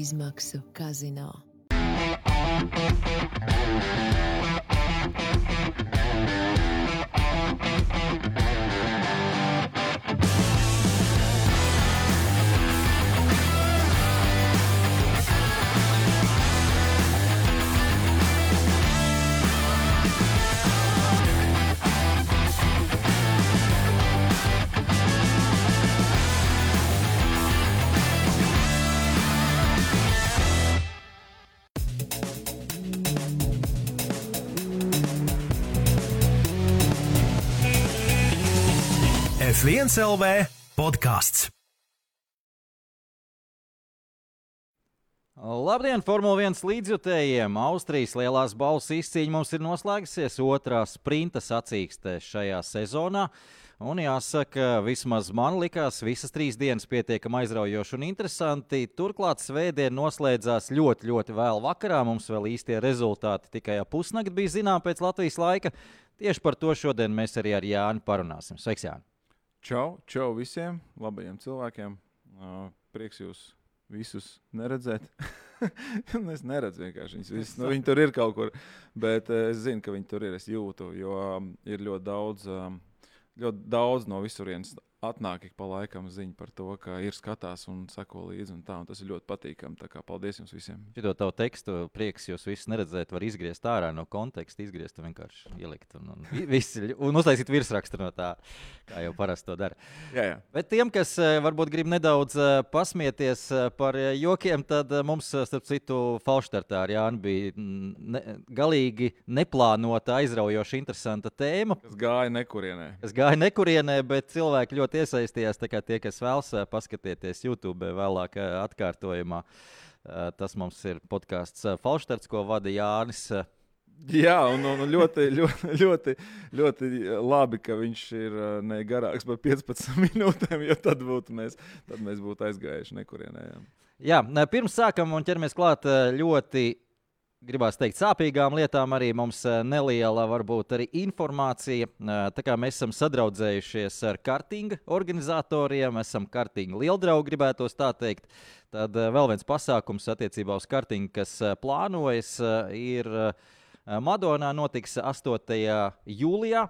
is Maxo Casino. F1 LV podkāsts. Labdien, Formule 1 līdzjutējiem! Austrijas lielās balvas izcīņa mums ir noslēgusies otrā sprinta sacīkstē šajā sezonā. Un jāsaka, vismaz man likās, visas trīs dienas pietiekami aizraujoši un interesanti. Turklāt svētdien noslēdzās ļoti, ļoti vēl vakarā. Mums vēl īstie rezultāti tikai pusnakti bija zinām pēc Latvijas laika. Tieši par to šodien mēs arī ar Jāni parunāsim. Sveiks, Jāni! Čau, čau visiem labajiem cilvēkiem. Uh, prieks jūs visus neredzēt. es neredzu vienkārši viņus visus. Nu, viņi tur ir kaut kur, bet uh, es zinu, ka viņi tur ir. Es jūtu, jo um, ir ļoti daudz, um, ļoti daudz no visurienes atnāk ik pa laikam ziņa par to, ka ir skatās un seko līdzi. Un tā, un tas ir ļoti patīkami. Tā kā paldies jums visiem. Šo tavu tekstu prieks jūs visus neredzēt, var izgriezt ārā no konteksta, izgriezt vienkārši ielikt un, un, visi, un uztaisīt virsrakstu no tā, kā jau parasti to dara. Jā, jā. Bet tiem, kas eh, varbūt grib nedaudz eh, pasmieties eh, par jokiem, tad mums, starp citu, Falštartā ar Jānu bija mm, ne, galīgi neplānota, aizraujoša, interesanta tēma. Kas gāja nekurienē. Kas gāja nekurienē, bet cilvēki ļoti iesaistījās. Tie, kas vēlas paskatīties YouTube vēlāk atkārtojumā, tas mums ir podkāsts Falštarts, ko vada Jānis. Jā, un, un ļoti, ļoti, ļoti, ļoti labi, ka viņš ir ne garāks par 15 minūtēm, jo tad, būtu mēs, tad mēs būtu aizgājuši nekurienē. Jā. jā, pirms sākam un ķeramies klāt ļoti gribās teikt, sāpīgām lietām arī mums neliela, varbūt arī informācija. Tā kā mēs esam sadraudzējušies ar kartinga organizatoriem, esam kartinga lieldraugi, gribētos tā teikt. Tad vēl viens pasākums attiecībā uz kartingu, kas plānojas, ir Madonā notiks 8. jūlijā.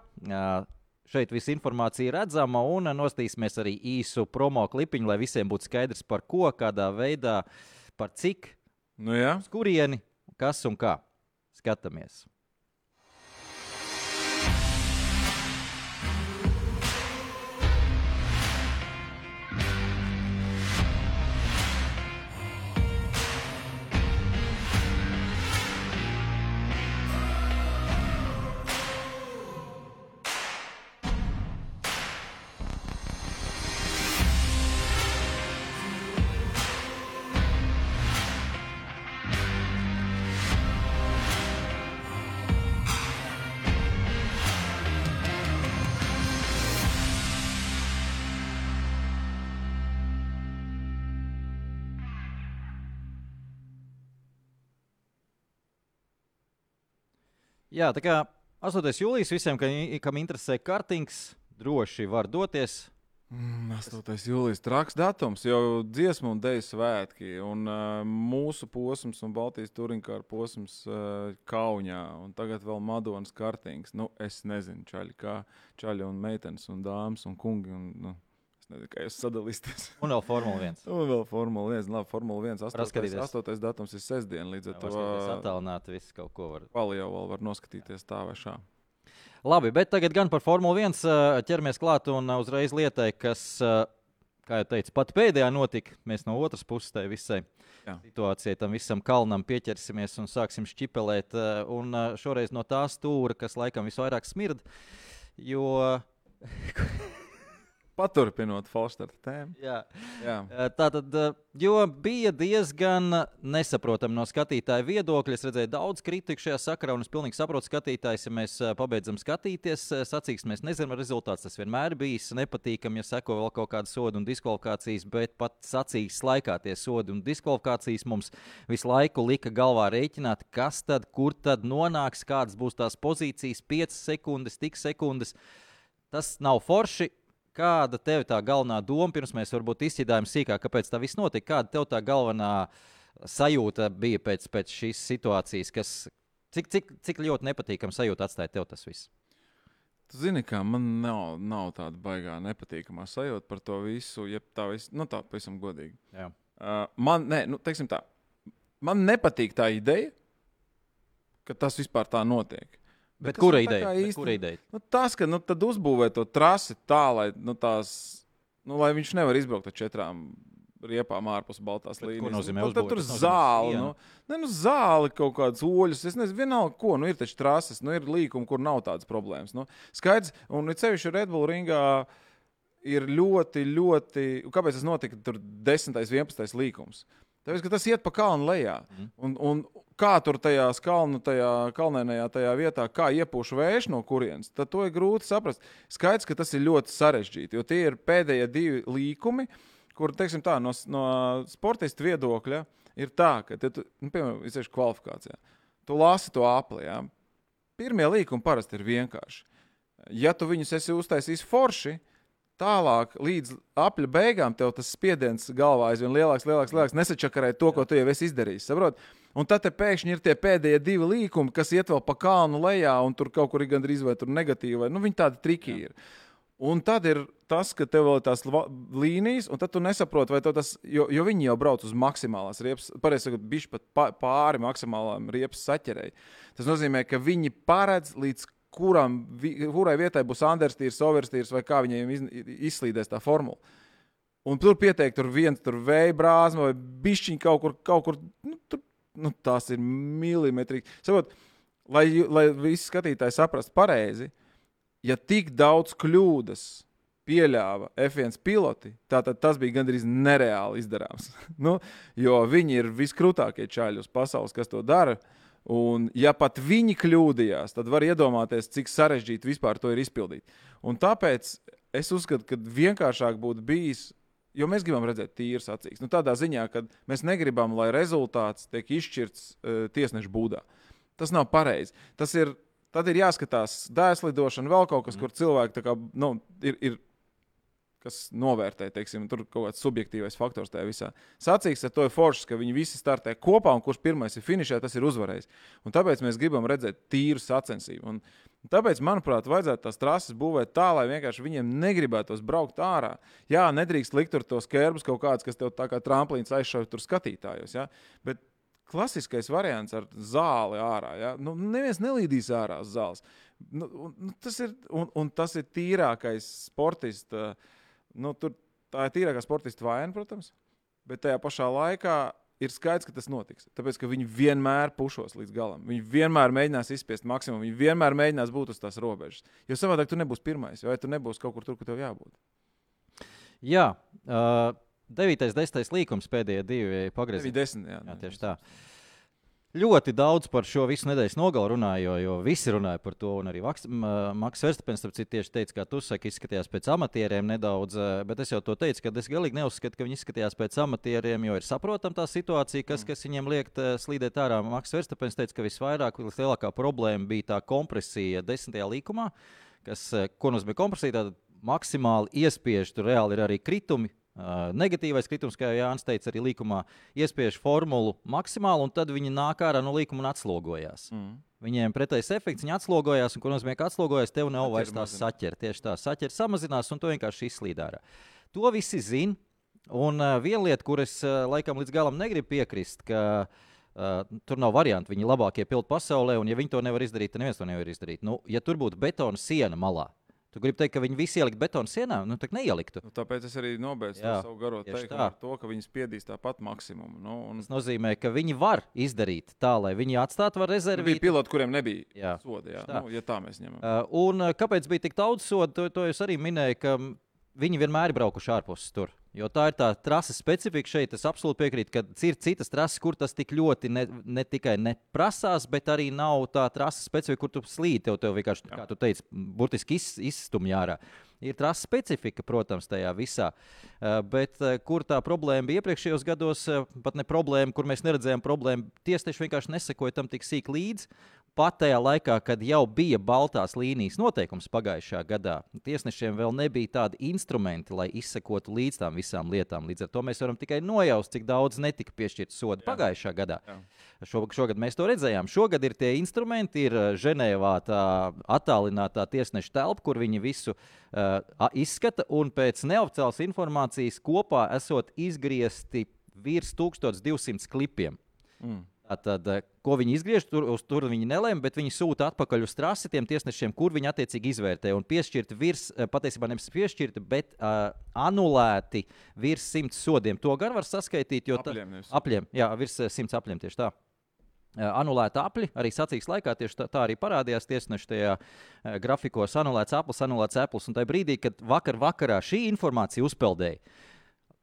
Šeit viss informācija ir redzama, un nostīsimies arī īsu promo klipiņu, lai visiem būtu skaidrs, par ko, kādā veidā, par cik, nu jā. uz kurieni kas un kā. Skatāmies! Jā, tā kā 8. jūlijas visiem, kam interesē kartings, droši var doties. Mm, 8. jūlijas traks datums, jau dziesmu un dēļu svētki. Un, uh, mūsu posms un Baltijas turinkāra posms uh, Kaunijā. Un tagad vēl Madonas kartings. Nu, es nezinu, čaļi, kā čaļi un meitenes un dāmas un kungi. Un, nu, Es nezinu, kā jūs sadalīsieties. Un vēl Formula 1. un vēl Formula 1. Labi, Formula 1. 8. 8. datums ir sestdiena. Līdz ar to attālināt visu kaut ko var. Pali jau vēl var noskatīties tā vai šā. Labi, bet tagad gan par Formuli 1 ķeramies klāt un uzreiz lietai, kas, kā jau teicu, pat pēdējā notika. Mēs no otras puses tai visai Jā. situācijai, tam visam kalnam pieķersimies un sāksim šķipelēt. Un šoreiz no tā stūra, kas laikam visvairāk smird, jo Paturpinot Falstarta tēmu. Jā. Jā. Tā tad, jo bija diezgan nesaprotami no skatītāja viedokļa. Es redzēju daudz kritiku šajā sakarā, un es pilnīgi saprotu, skatītājs, ja mēs pabeidzam skatīties, sacīks, mēs nezinām rezultātus. Tas vienmēr bijis nepatīkami, ja seko vēl kaut kāda soda un diskvalifikācijas, bet pat sacīs laikā tie sodi un diskvalifikācijas mums visu laiku lika galvā rēķināt, kas tad, kur tad nonāks, kādas būs tās pozīcijas, 5 sekundes, tik sekundes. Tas nav forši Kāda tev tā galvenā doma, pirms mēs varbūt izķidājam sīkāk, kāpēc tā viss notika? Kāda tev tā galvenā sajūta bija pēc, pēc šīs situācijas, kas cik, cik, cik ļoti nepatīkama sajūta atstāja tev tas viss? Tu zini, kā man nav, nav tāda baigā nepatīkamā sajūta par to visu, ja tā viss, nu tā pavisam godīgi. Jā. Uh, man, nē, nu, teiksim tā, man nepatīk tā ideja, ka tas vispār tā notiek. Bet, tas kura ir tā ideja? Bet īsti- Kura ideja? Nu, tas, ka nu, tad uzbūvē to trasi tā, lai, nu, tās, nu, lai viņš nevar izbraukt ar četrām riepām ārpus Baltās Bet līnijas. nozīmē nu, tad uzbūvēt? tur Tas nozīmē zāli, sienu. nu, ne, nu, zāli kaut kādas oļus. Es nezinu, vienalga, ko. Nu, ir taču trases, nu, ir līkumi, kur nav tādas problēmas. Nu, skaidrs, un it sevišķi Red Bull ringā ir ļoti, ļoti. Kāpēc tas notika? Tur 10. un 11. līkums. Tāpēc, ka tas iet pa kalnu lejā. Mhm. Un, un kā tur tajā kalnu, tajā kalnēnajā tajā vietā, kā iepūš vējš no kurienes, tad to ir grūti saprast. Skaidrs, ka tas ir ļoti sarežģīti, jo tie ir pēdējie divi līkumi, kur, teiksim tā, no, no sportista viedokļa ir tā, ka, te tu, nu, piemēram, izsēž kvalifikācijā, tu lasi to apli, jā. Pirmie līkumi parasti ir vienkārši. Ja tu viņus esi uztaisījis forši, tālāk līdz apļa beigām tev tas spiediens galvā aizvien lielāks, lielāks, lielāks. Nesačakarē to, ko tu jau esi izdarījis. Saprot? Un tad pēkšņi ir tie pēdējie divi līkumi, kas iet vēl pa kalnu lejā, un tur kaut kur ir gandrīz vai tur negatīvi. Vai, nu, viņi tādi triki ir. Un tad ir tas, ka tev vēl ir tās līnijas, un tu nesaproti, vai tas, jo, jo viņi jau brauc uz maksimālās riepas, pareizi sakot, bišķi pat pa- pāri maksimālām riepas saķerēji. Tas nozīmē, ka viņi paredz līdz kuram, kurai vietai būs Anderstīrs, Overstīrs vai kā viņiem iz, izslīdēs tā formula. Un tur pieteikt, tur viens tur vēja brāzma vai bišķiņi kaut kur, kaut kur nu, tur, nu, tās ir milimetrīgi. Saprot, lai, lai visi skatītāji saprastu pareizi, ja tik daudz kļūdas pieļāva F1 piloti, tad tas bija gandrīz nereāli izdarāms. nu, jo viņi ir viskrūtākie čaļi uz pasaules, kas to dara. Un, ja pat viņi kļūdījās, tad var iedomāties, cik sarežģīti vispār to ir izpildīt. Un tāpēc es uzskatu, ka vienkāršāk būtu bijis, jo mēs gribam redzēt tīras acīs. Nu, tādā ziņā, ka mēs negribam, lai rezultāts tiek izšķirts uh, tiesneša būdā. Tas nav pareizi. Tas ir, tad ir jāskatās dēslidošana, vēl kaut kas, kur cilvēki kā, nu, ir. ir kas novērtē, teiksim, tur kaut kāds subjektīvais faktors tajā visā. Sacīks ar to ir foršs, ka viņi visi startē kopā, un kurš pirmais ir finišē, tas ir uzvarējis. Un tāpēc mēs gribam redzēt tīru sacensību. Un tāpēc, manuprāt, vajadzētu tās trases būvēt tā, lai vienkārši viņiem negribētos braukt ārā. Jā, nedrīkst likt tur tos kērbus kaut kādus, kas tev tā kā tramplīns aizšauj tur skatītājos. Ja? Bet klasiskais variants ar zāli ārā. Ja? Nu, neviens nelīdīs ārā uz zāles. Nu, un, nu, tas ir, un, un tas ir tīrākais sportists. Nu, tur, tā ir tīrākā sportista vaina, protams, bet tajā pašā laikā ir skaidrs, ka tas notiks. Tāpēc, ka viņi vienmēr pušos līdz galam. Viņi vienmēr mēģinās izspiest maksimumu, viņi vienmēr mēģinās būt uz tās robežas. Jo savādāk tu nebūsi pirmais, vai tu nebūsi kaut kur tur, kur tev jābūt. Jā, uh, 9. un 10. līkums pēdējie divi pagriezieni. Jā, Jā, tieši tā. Ļoti daudz par šo visu nedēļas nogalu runāja, jo, jo visi runāja par to. Arī Maks Verstapens tieši teica, ka tu saki, izskatījās pēc amatieriem nedaudz. eh, Bet es jau to teicu, ka es galīgi neuzskatu, ka viņi izskatījās pēc amatieriem, jo ir saprotama tā situācija, kas, kas viņiem liek eh, slīdēt ārā. Maks Verstapens teica, ka visvairāk, vislielākā problēma bija tā kompresija desmitajā līkumā, kas, eh, ko nozīmē kompresija. Tad maksimāli iespiež, tur reāli ir arī kritumi. Uh, negatīvais kritums, kā Jānis teica, arī līkumā iespiež formulu maksimāli, un tad viņi nāk ārā no līkuma un atslogojās. Mm. Viņiem pretējais efekts, viņi atslogojās, un, ko nozīmē, ka atslogojās, tev nav vairs tā mazinās. saķere. Tieši tā saķere samazinās, un to vienkārši izslīd ārā. To visi zina. Un uh, viena lieta, kur es uh, laikam līdz galam negribu piekrist, ka uh, tur nav variantu. Viņi ir labākie piloti pasaulē, un ja viņi to nevar izdarīt, tad neviens to nevar izdarīt. Nu, ja tur būtu betona siena malā, tu gribi teikt, ka viņi visi ielikt betona sienā, nu tā neieliktu. Nu, tāpēc es arī nobeidzu savu garo teikumu ar to, ka viņi spiedīs tāpat maksimumu. Nu, un, Tas nozīmē, ka viņi var izdarīt tā, lai viņi atstātu var Nu, bija piloti, kuriem nebija Jā, soda. Jā, tā. nu, ja tā mēs ņemam. Uh, un uh, kāpēc bija tik daudz sodu? To, to es arī minēju, ka mm, viņi vienmēr ir braukuši ārpus tur. Jo tā ir tā trases specifika šeit. Es absolūti piekrītu, ka ir citas trases, kur tas tik ļoti ne, ne tikai neprasās, bet arī nav tā trases specifika, kur tu slīdi. Tev, tev vienkārši, Jā. kā tu teici, burtiski iz, izstumj ārā. Ir trases specifika, protams, tajā visā. Uh, bet uh, kur tā problēma bija iepriekšējos gados, uh, pat ne problēma, kur mēs neredzējām problēmu, tiesneši vienkārši nesekoja tam tik sīk līdzi. Pat tajā laikā, kad jau bija Baltās līnijas noteikums pagājušā gadā, tiesnešiem vēl nebija tādi instrumenti, lai izsekotu līdz tām visām lietām. Līdz ar to mēs varam tikai nojaust, cik daudz netika piešķirts sodu Jā. pagājušā gadā. Šo, šogad mēs to redzējām. Šogad ir tie instrumenti, ir uh, Ženēvā tā attālinātā tiesneša telpa, kur viņi visu uh, izskata, un pēc neoficiālas informācijas kopā esot izgriezti virs 1200 klipiem. Mm. Tad, ko viņi izgriež, tur, tur viņi nelēma, bet viņi sūta atpakaļ uz trasi tiem tiesnešiem, kur viņi attiecīgi izvērtē. Un piešķirti virs, eh, patiesībā nevis piešķirti, bet uh, anulēti virs simts sodiem. To gan var saskaitīt, jo ta- Apļiem nevis. apļiem, jā, virs eh, simts apļiem tieši tā. Eh, Anulēta apli, arī sacīks laikā tieši tā, tā arī parādījās tiesneša tajā eh, grafikos. Anulēts aplis, anulēts aplis. Un tajā brīdī, kad vakar vakarā šī informācija uzpeldēja,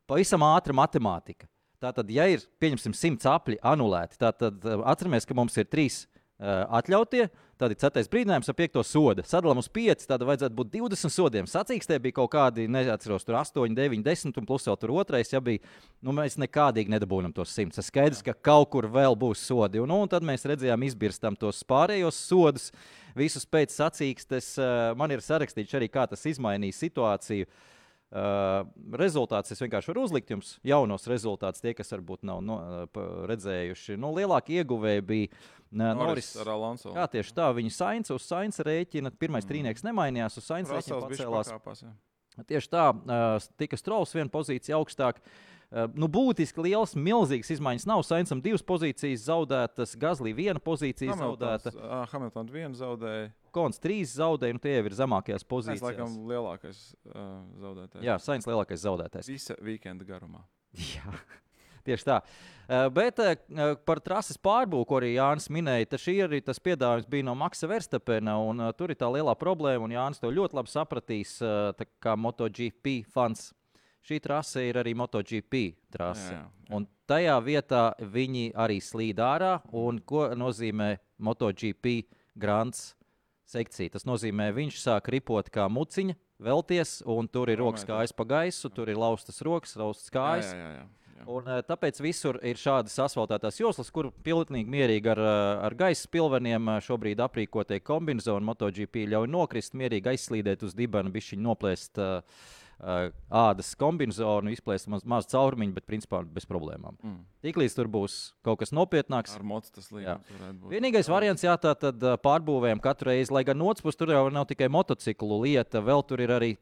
pavisam ātra matemātika. Tātad, ja ir pieņemsim simts apli anulēti, tad atceramies, ka mums ir trīs uh, atļautie. Tad ir ceturtais brīdinājums ar piekto sodu. Sadalām uz pieci, tad vajadzētu būt 20 sodiem. Sacīkstē bija kaut kādi, neatceros, tur 8, 9, 10, un plus vēl tur otrais. Ja bija, nu, mēs nekādīgi nedabūjam tos 100. Tas skaidrs, ka kaut kur vēl būs sodi. Un, nu, un tad mēs redzējām, izbirstam tos pārējos sodus. Visus pēc sacīkstes uh, man ir sarakstīts arī, kā tas izmainīja situāciju. Uh, rezultāts es vienkārši varu uzlikt jums jaunos rezultātus, tie, kas varbūt nav no, uh, redzējuši. Nu, lielākie ieguvēji bija uh, Noris. ar Alonso. Jā, tieši tā. Viņa sainca uz sainca rēķina. Pirmais mm. trīnieks nemainījās, uz sainca rēķina pacēlās. pakāpās, jā. Tieši tā, uh, tika Strauss viena pozīcija augstāk. Uh, nu, būtiski liels, milzīgs izmaiņas nav. Sainsam divas pozīcijas zaudētas, Gazlī viena pozīcija zaudēta, Hamiltons, ā, Hamiltons vienu zaudēja. Kons trīs zaudēja, nu tie jau ir zemākajās Tas pozīcijās. laikam lielākais uh, zaudētājs. Jā, Sainz lielākais zaudētājs. Visa weekenda garumā. Jā, tieši tā. Uh, Bet uh, par trases pārbūvi, ko arī Jānis minēja, šī arī tas piedāvājums bija no Maksa Verstapena. Un, uh, tur ir tā lielā problēma, un Jānis to ļoti labi sapratīs, uh, kā MotoGP fans. Šī trase ir arī MotoGP trase. Jā, jā, jā. Un tajā vietā viņi arī slīd ārā. Un ko nozīmē MotoGP grants sekcija? Tas nozīmē, viņš sāk ripot kā muciņa, velties, un tur ir rokas kājas pa gaisu, tur ir laustas rokas, laustas kājas. Jā, jā, jā, jā. Un, eh, tāpēc visur ir šādas asfaltētās joslas, kur pilnīgi mierīgi ar, eh, ar gaisa pilveniem eh, šobrīd aprīkotie kombinācijas MotoGP ļauj nokrist, mierīgi aizslīdēt uz dibena, bišķiņu noplēst uh, uh, ādas kombināciju, izplēst maz, maz caurumiņu, bet principā bez problēmām. Mm. Tiklīdz tur būs kaut kas nopietnāks. Ar mocu tas būt. Vienīgais variants, jā, tā tad pārbūvējam katru reizi, lai gan no otras puses tur jau nav tikai motociklu lieta, vēl tur ir arī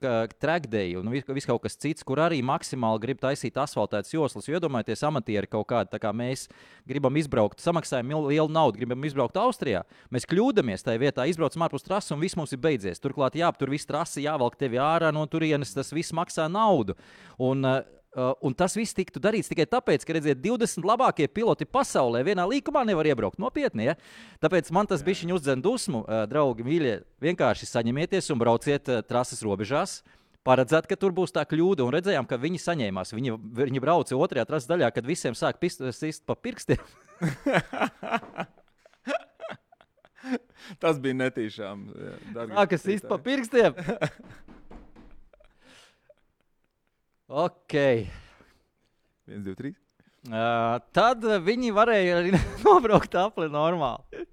trackdeji un vis, vis kaut kas cits, kur arī maksimāli grib taisīt asfaltētas joslas. Jo iedomājieties, amatieri kaut kādi, tā kā mēs gribam izbraukt, samaksājam lielu naudu, gribam izbraukt Austrijā. Mēs kļūdāmies tajā vietā, izbraucam ārpus trases un viss mums ir beidzies. Turklāt, jā, tur viss trasi jāvelk tevi ārā no turienes, tas viss maksā naudu. Un, Uh, un tas viss tiktu darīts tikai tāpēc, ka redziet, 20 labākie piloti pasaulē vienā līkumā nevar iebraukt nopietni. Ja? Tāpēc man tas bija viņa uzdzen dusmu, uh, draugi, mīļie. Vienkārši saņemieties un brauciet uh, trases robežās. Paredzēt, ka tur būs tā kļūda, un redzējām, ka viņi saņēmās. Viņi, viņi brauca otrajā trases daļā, kad visiem sāk pist, sist pa pirkstiem. Tas bija netīšām. Tā, kas sist pa skatītāji. pirkstiem. ok. 1, 2, 3. Uh, tad viņi varēja arī nobraukt apli normāli.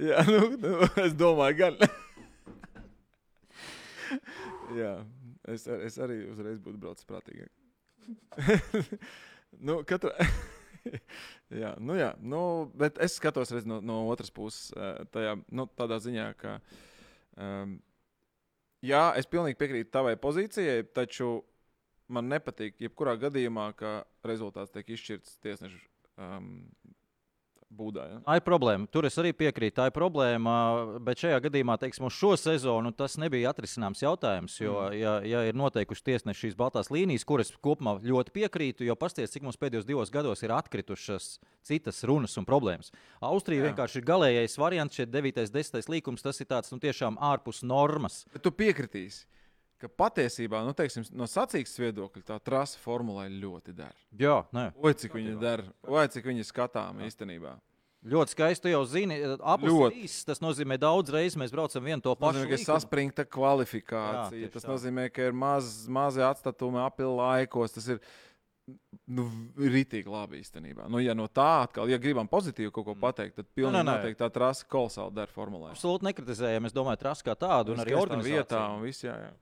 Jā, nu, nu, es domāju, gan. Jā, es, ar- es arī uzreiz būtu braucis prātīgāk. nu, katra... jā, nu, jā, nu, bet es skatos redz, no, no otras puses, eh, tajā, nu, tādā ziņā, ka. Um, jā, es pilnīgi piekrītu tavai pozīcijai, taču man nepatīk, jebkurā gadījumā, ka rezultāts tiek izšķirts tiesneša um, būdā. Ja? Tā ir problēma. Tur es arī piekrītu. Tā ir problēma. Bet šajā gadījumā, teiksim, uz šo sezonu tas nebija atrisināms jautājums. Jo, Mm. ja, ja ir noteikuši tiesneši šīs baltās līnijas, kuras kopumā ļoti piekrītu, jo pasties, cik mums pēdējos divos gados ir atkritušas citas runas un problēmas. Austrija Jā. vienkārši ir galīgais variants, šeit 9. un 10. līkums. Tas ir tāds nu, tiešām ārpus normas. Bet tu piekritīsi, ka patiesībā nu, teiksim, no sacīkstes viedokļa tā trasa formulē ļoti der. Jā, nē. Oi, cik viņa der, vai cik viņa skatām īstenībā. Ļoti skaisti. Tu jau apelsīns Ļoti. īsts. Tas nozīmē, daudz reizes mēs braucam vienu to Tas pašu. nozīmē, ka ir saspringta kvalifikācija. Jā, tas tā. nozīmē, ka ir maz, mazi atstatumi apli laikos. Tas ir Nu, Rītīgi labi īstenībā. Nu, ja no tā atkal, ja gribam pozitīvi kaut ko pateikt, tad pilnīgi nē, nē. noteikti tā trasa kolosāli der formulē. Absolūti nekritizējam. Es domāju, trasu kā tādu, un arī organizāciju. vietā un viss, jā, jā.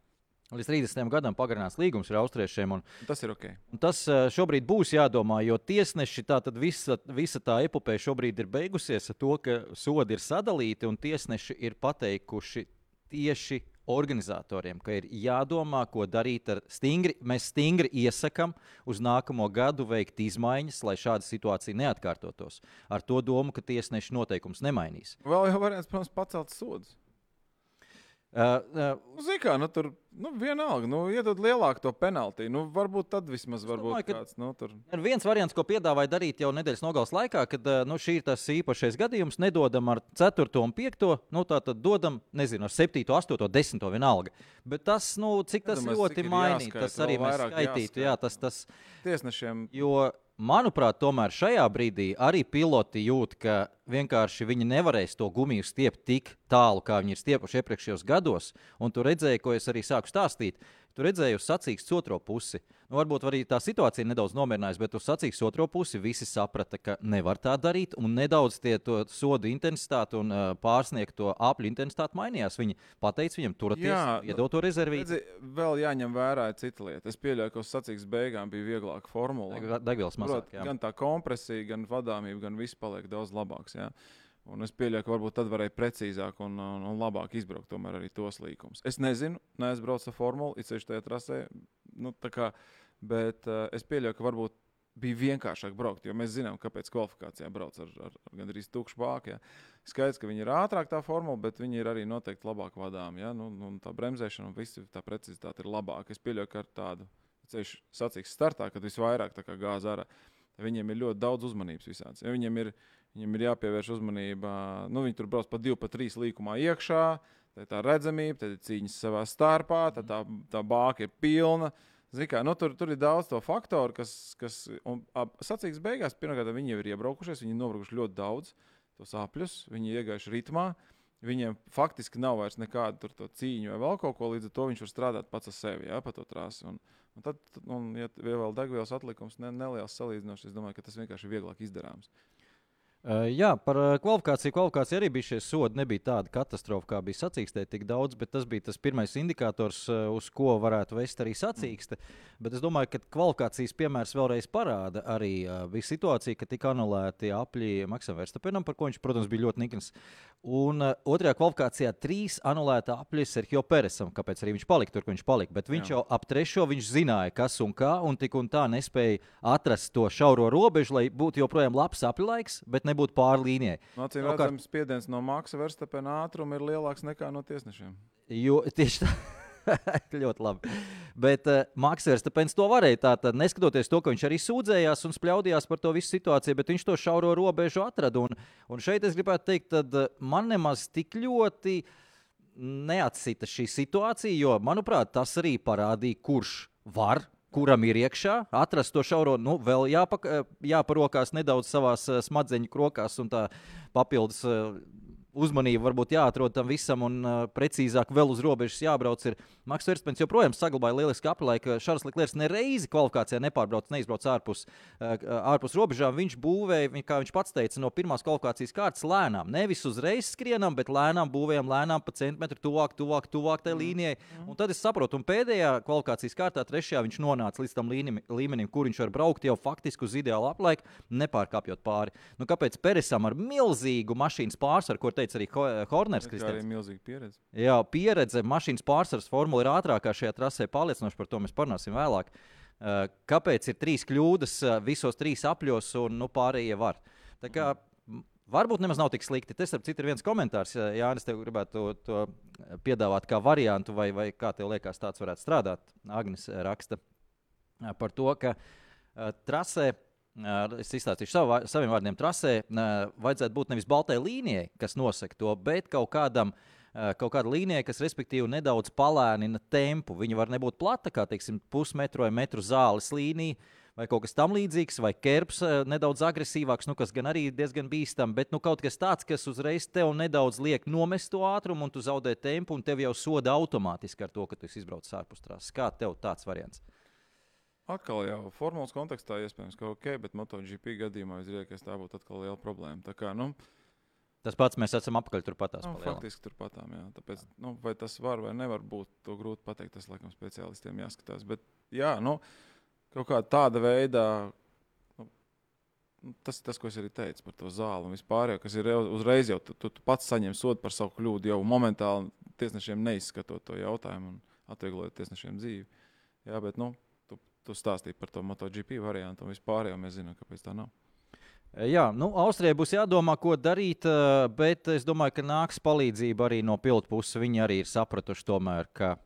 Līdz 30 gadam pagarinās līgums ar austriešiem. Un, Tas ir ok. tas eh, šobrīd būs jādomā, jo tiesneši tā tad visa, visa tā epopeja šobrīd ir beigusies ar to, ka sodi ir sadalīti un tiesneši ir pateikuši tieši organizatoriem, ka ir jādomā, ko darīt ar stingri. Mēs stingri iesakām uz nākamo gadu veikt izmaiņas, lai šāda situācija neatkārtotos. Ar to domu, ka tiesneši noteikums nemainīs. Vēl jau variants, protams, pacelt sodus. Uh, uh, Nu, Zini, kā, nu, tur nu, vienalga, nu, iedod lielāku to penaltiju. Nu, varbūt tad vismaz var būt domāju, ka- kāds. Nu, tur... Ir viens variants, ko piedāvāja darīt jau nedēļas nogales laikā, kad eh, nu, šī ir tas īpašais gadījums. Nedodam ar 4 un 5, nu tā tad dodam, nezinu, ar 7, 8, 10 vienalga. Bet tas, nu, cik tas Iedomājos, ļoti jāskaita, tas arī mēs skaitītu. jāskaita. Jā, tas, tas, Tiesnešiem jo, manuprāt, tomēr šajā brīdī arī piloti jūt, ka vienkārši viņi nevarēs to gumiju stiept tik tālu, kā viņi ir stiepuši iepriekšējos gados. Un tu redzēji, ko es arī sāku stāstīt. Tu redzēji uz sacīksts otro pusi. Nu, varbūt arī tā situācija nedaudz nomierinājusi, bet uz sacīksts otro pusi visi saprata, ka nevar tā darīt. Un nedaudz tie to sodu intensitāti un uh, pārsniegto apļu intensitāti mainījās. Viņi pateica viņam, turieties, nu, iedot to rezervīti. redzi, vēl jāņem vērā cita lieta. Es pieļauju, ka uz sacīks beigām bija vieglāka formula. Degvielas mazāk. Prot, gan tā kompresija, gan vadāmība, gan viss paliek daudz labāks. Jā. Un es pieļauju, ka varbūt tad varēja precīzāk un, un, un labāk izbraukt arī tos līkumus. Es nezinu, neesmu braucis ar formulu, it sevišķi tajā trasē, nu, kā, bet uh, es pieļauju, ka varbūt bija vienkāršāk braukt, jo mēs zinām, kāpēc kvalifikācijā brauc ar, ar, ar gandrīz tukšu bāku. jā. Skaidrs, ka viņi ir ātrāk tā formula, bet viņi ir arī noteikti labāk vadām. Ja? Nu, nu, tā bremzēšana un viss tā precizitāte ir labāka. Es pieļauju, ka ar tādu ceļu sacīks startā, kad visvairāk gāz ārā, viņiem ir ļoti daudz uzmanības visāds. Ja viņiem ir, viņiem ir jāpievērš uzmanība, nu, viņi tur brauc pa divu, pa trīs līkumā iekšā, tad ir tā redzamība, tad ir cīņas savā starpā, tad tā, tā bāka ir pilna. Kā, nu, tur, tur ir daudz to faktoru, kas, kas un, ap, sacīks beigās, pirmkārt, viņi jau ir iebraukušies, viņi ir nobraukuši ļoti daudz tos apļus, viņi ir iegājuši ritmā. Viņiem faktiski nav vairs nekāda to cīņu vai vēl kaut ko, līdz ar to viņš var strādāt pats ar sevi, jā, pa to trasi. Un, un tad, un, ja vēl degvielas atlikums ne, neliels salīdzinoši, es domāju, ka tas vienkārši ir vieglāk izdarāms. Jā, par kvalifikāciju. Kvalifikācija arī bija šie sodi. Nebija tāda katastrofa, kā bija sacīkstē, tik daudz, bet tas bija tas pirmais indikators, uz ko varētu vest arī sacīkste. Bet es domāju, ka kvalifikācijas piemērs vēlreiz parāda arī bija situācija, ka tika anulēti apļi Maksam Verstapenam, par ko viņš, protams, bija ļoti nikns. Un otrajā kvalifikācijā trīs anulēta apļi Sergio Peresam, kāpēc arī viņš palika tur, kur viņš palika. Bet viņš Jā. jau ap trešo viņš zināja, kas un kā, un tik un tā nespēja atrast to šauro robežu, lai būtu joprojām labs apļu laiks, bet nebūtu pāri līnijai. No acīm Savukārt- redzams, spiediens no Maksa Verstapena ātruma ir lielāks nekā no tiesnešiem. Jo tieši tā. ļoti labi. Bet uh, Maksers tāpēc to varēja. Tātad, neskatoties to, ka viņš arī sūdzējās un spļaudījās par to visu situāciju, bet viņš to šauro robežu atrada. Un, un šeit es gribētu teikt, ka uh, man nemaz tik ļoti neatsita šī situācija, jo, manuprāt, tas arī parādīja, kurš var. Kuram ir iekšā, atrast to šauro, nu, vēl jāpak, jāparokās nedaudz savā smadzeņu krokās, un tā papildus eh, uzmanība varbūt jāatrod tam visam, un uh, precīzāk vēl uz robežas jābrauc. Ir Maks Verspens joprojām saglabāja lielisku apli, ka Šārs Liklers nereizi kvalifikācijā nepārbrauc, neizbrauc ārpus, uh, ārpus robežām. Viņš būvēja, viņ- kā viņš pats teica, no pirmās kvalifikācijas kārtas lēnām. Nevis uzreiz skrienam, bet lēnām būvējam, lēnām pa centimetru tuvāk, tuvāk, tuvāk tai līnijai. Un tad es saprotu, un pēdējā kvalifikācijas kārtā, trešajā, viņš nonāca līdz tam līmenim, līmenim kur viņš var braukt jau faktiski uz ideālu aplaiku, nepārkāpjot pāri. Nu, kāpēc Peresam ar milzīgu mašīnas pārsvaru, teica arī Ho- Horners? Tā ir milzīga pieredze. Jā, pieredze, mašīnas pārsvars formula ir ātrākā šajā trasē. Pārliecinoši par to mēs parunāsim vēlāk. Uh, Kāpēc ir trīs kļūdas uh, visos trīs apļos, un nu, pārējie var? Tā kā, varbūt nemaz nav tik slikti. Tas, ap citu, ir viens komentārs. uh, Jānis, tev gribētu to, to piedāvāt kā variantu, vai, vai kā tev liekas, tāds varētu strādāt. Agnes raksta par to, ka uh, trasē. Uh, Es izstāstīšu savu, saviem vārdiem. Trasē uh, vajadzētu būt nevis baltai līnijai, kas nosaka to, bet kaut kādam uh, kaut kāda līnija, kas respektīvi nedaudz palēnina tempu. Viņa var nebūt plata, kā teiksim, pusmetru vai metru zāles līnija, vai kaut kas tamlīdzīgs, vai ķerps uh, nedaudz agresīvāks, nu, kas gan arī diezgan bīstams, bet nu, kaut kas tāds, kas uzreiz tev nedaudz liek nomest to ātrumu, un tu zaudē tempu, un tev jau soda automātiski ar to, ka tu esi izbraucis ārpus trases. Kā tev tāds variants? Atkal jau formulas kontekstā iespējams, ka ok, bet MotoGP gadījumā visdrīzāk tā būtu atkal liela problēma. Tā kā, nu, Tas pats mēs esam apakaļ turpatās. nu, faktiski turpatām, jā. Tāpēc, nu, vai tas var vai nevar būt, to grūti pateikt. Tas, laikam, speciālistiem jāskatās. Bet, jā, nu, kaut kā tāda veida. Nu, nu, Tas ir tas, ko es arī teicu par to zāli un vispār, jau, kas ir uzreiz jau tu, tu, tu pats saņem sodu par savu kļūdu, jau momentāli tiesnešiem neizskatot to jautājumu un atvieglojot tiesnešiem dzīvi. Jā, bet nu, tu, stāstīji par to MotoGP variantu un vispār jau mēs zinām, kāpēc tā nav. Jā, nu, Austrijai būs jādomā, ko darīt, eh, bet es domāju, ka nāks palīdzība arī no pilotu puses. Viņi arī ir sapratuši, tomēr, ka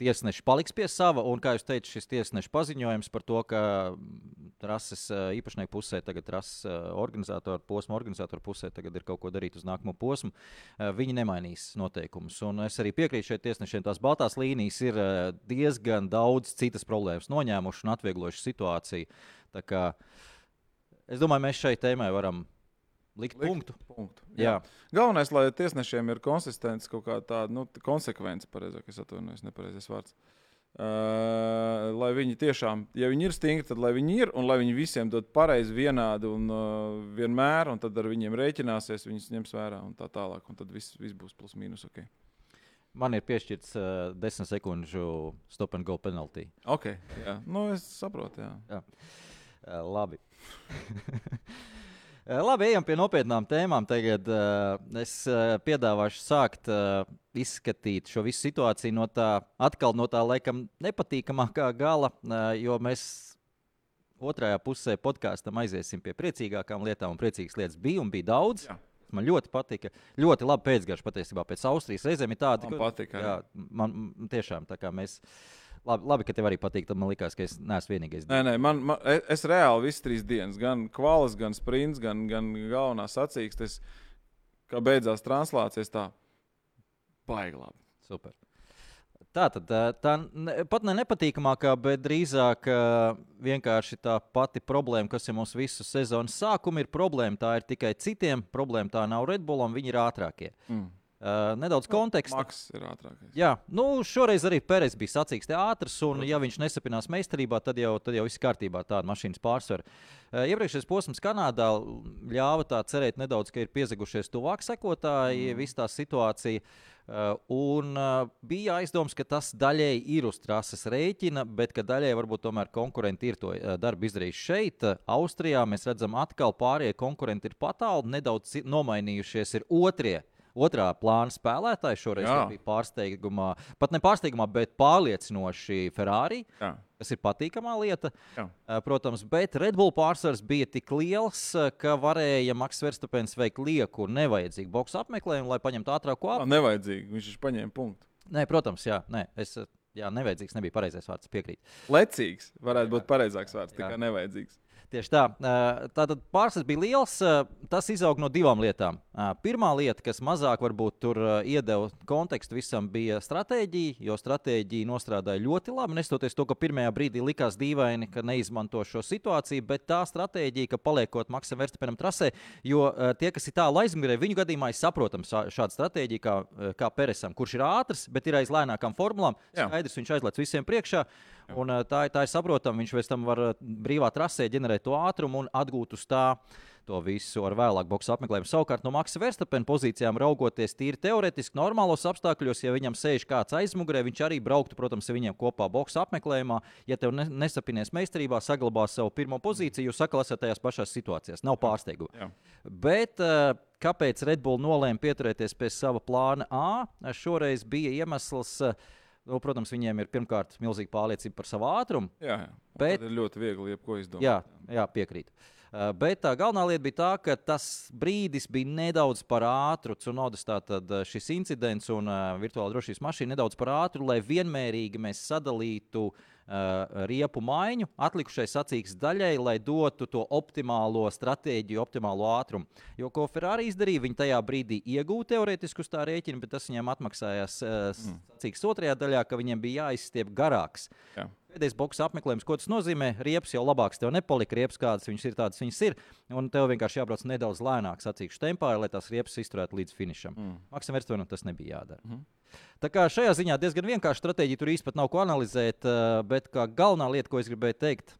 tiesneši paliks pie sava. Un, kā jūs teicāt, šis tiesneša paziņojums par to, ka mm, rases īpašnieku pusē, tagad rases organizatoru posmu, organizatoru pusē tagad ir kaut ko darīt uz nākamo posmu, viņi nemainīs noteikumus. Un es arī piekrītu šeit tiesnešiem. Tās baltās līnijas ir diezgan daudz citas problēmas noņēmušas un atvieglojušas situāciju. Kā Es domāju, mēs šai tēmai varam likt, likt. punktu. punktu. Jā. Galvenais, lai tiesnešiem ir konsistents, kaut kā tāda nu, konsekvence, pareizāk, es atvainojos, nepareizais vārds. Uh, lai viņi tiešām, ja viņi ir stingri, tad lai viņi ir, un lai viņi visiem dod pareizi, vienādi un uh, vienmēr, un tad ar viņiem rēķināsies, viņus ņems vērā un tā tālāk, un tad viss, viss būs plus mīnus ok. Man ir piešķirts uh, 10 sekundžu stop and go penalty. Ok, jā, nu es saprotu, jā. jā. Uh, labi. Uh, Labi, ejam pie nopietnām tēmām. Tagad uh, es uh, piedāvāšu sākt uh, izskatīt šo visu situāciju no tā, atkal no tā laikam nepatīkamākā gala, uh, jo mēs otrajā pusē podkāstam aiziesim pie priecīgākām lietām, un priecīgas lietas bija un bija daudz. Jā. Man ļoti patika. Ļoti labi pēcgarša patiesībā pēc Austrijas. Reizēm ir tāda, Man patika, jā, man tiešām tā kā mēs. Labi, labi, ka tev arī patīk. Tad man liekas, ka es neesmu vienīgais. Nē, nē, man, man, es- es reāli visas trīs dienas, gan kvalas, gan sprints, gan, gan galvenā sacīkstes, kā beidzās translācijas, tā baigi labi. Super. Tā tad tā, tā ne, pat ne nepatīkamākā, bet drīzāk ā, vienkārši tā pati problēma, kas ir mums visu sezonas sākuma, ir problēma. Tā ir tikai citiem. Problēma tā nav Red Bullam, viņi ir ātrākie. Mm. Uh, nedaudz konteksta. Maks ir ātrākais. Jā, nu šoreiz arī Pēters bija sacīks te ātrs, un, ja viņš nesapinās meistarībā, tad jau, tad jau viss kārtībā, tāda mašīnas pārsvara. Uh, iepriekšējais posms Kanādā ļāva tā cerēt nedaudz, ka ir piezagušies tuvāk sekotāji, mm. viss tā situācija. Uh, un uh, bija aizdoms, ka tas daļēji ir uz trases rēķina, bet ka daļēji varbūt tomēr konkurenti ir to uh, darbu izdarījuši šeit. Uh, Austrijā mēs redzam, atkal pārējie konkurenti ir patāli, nedaudz nomainījušies ir otrie. Otrā plāna spēlētāji šoreiz Jā. bija pārsteigumā, pat ne pārsteigumā, bet pārliecinoši Ferrari, Jā. kas ir patīkamā lieta. Jā. Uh, Protams, bet Red Bull pārsvars bija tik liels, uh, ka varēja Maks Verstapens veikt lieku un nevajadzīgu boxu apmeklējumu, lai paņemtu ātrāko ātrumu. nevajadzīgi. Viņš taču paņēma punktu. Nē, protams, jā, nē, es, uh, jā nevajadzīgs nebija pareizais vārds, piekrīt. Lecīgs varētu būt pareizāks vārds, Jā. tikai nevajadzīgs. Tieši tā. Tātad pārsvars bija liels. Tas izaug no divām lietām. Pirmā lieta, kas mazāk varbūt tur iedeva kontekstu visam, bija stratēģija, jo stratēģija nostrādāja ļoti labi. Nestoties to, ka pirmajā brīdī likās dīvaini, ka neizmanto šo situāciju, bet tā stratēģija, ka paliekot Maksam Verstapenam trasē, jo tie, kas ir tālu aizmugurē, viņu gadījumā ir saprotams šā- šāda stratēģija kā, kā Peresam, kurš ir ātrs, bet ir aiz lēnākām formulām. Skaidrs, viņš aizlaiž visiem priekšā. Un, tā, tā ir saprotama. Viņš pēc tam var brīvā trasē ģenerēt to ātrumu un atgūt uz tā to visu ar vēlāku boxu apmeklējumu. Savukārt, no Maksa Verstapena pozīcijām raugoties tīri teorētiski, normālos apstākļos, ja viņam sēž kāds aizmugurē, viņš arī brauktu, protams, ar viņiem kopā boxu apmeklējumā. Ja tev ne, nesapinies meistarībā, saglabās savu pirmo pozīciju, jūs sakal esat tajās pašās situācijās. Nav pārsteiguma. Jā. Bet kāpēc Red Bull nolēma pieturēties pie sava plāna A? Šoreiz bija iemesls. Uh, Nu, protams, viņiem ir pirmkārt milzīga pārliecība par savu ātrumu. Jā, jā. Bet- tad ir ļoti viegli jebko izdomāt. Jā, jā piekrīt. Uh, Bet tā galvenā lieta bija tā, ka tas brīdis bija nedaudz par ātru. Cunodas tātad uh, šis incidents un uh, virtuāla drošības mašīna nedaudz par ātru, lai vienmērīgi mēs sadalītu uh, riepu maiņu atlikušai sacīks daļai, lai dotu to optimālo stratēģiju, optimālo ātrumu. Jo ko Ferrari izdarīja, viņi tajā brīdī iegūta teorētiski uz tā rēķina, bet tas viņiem atmaksājās uh, Mm. sacīks otrajā daļā, ka viņiem bija jāizstiep garāks. Jā. Pēdējais boks apmeklējums, ko tas nozīmē? Riepas jau labāks tev nepalika, riepas kādas viņas ir, tādas viņas ir. Un tev vienkārši jābrauc nedaudz lēnāk, sacīkšu tempā, lai tās riepas izturētu līdz finišam. Mm. Maksam Verstapenam tas nebija jādara. Mm. Tā kā šajā ziņā diezgan vienkārša stratēģija, tur īstenībā nav ko analizēt, eh, bet kā galvenā lieta, ko es gribēju teikt,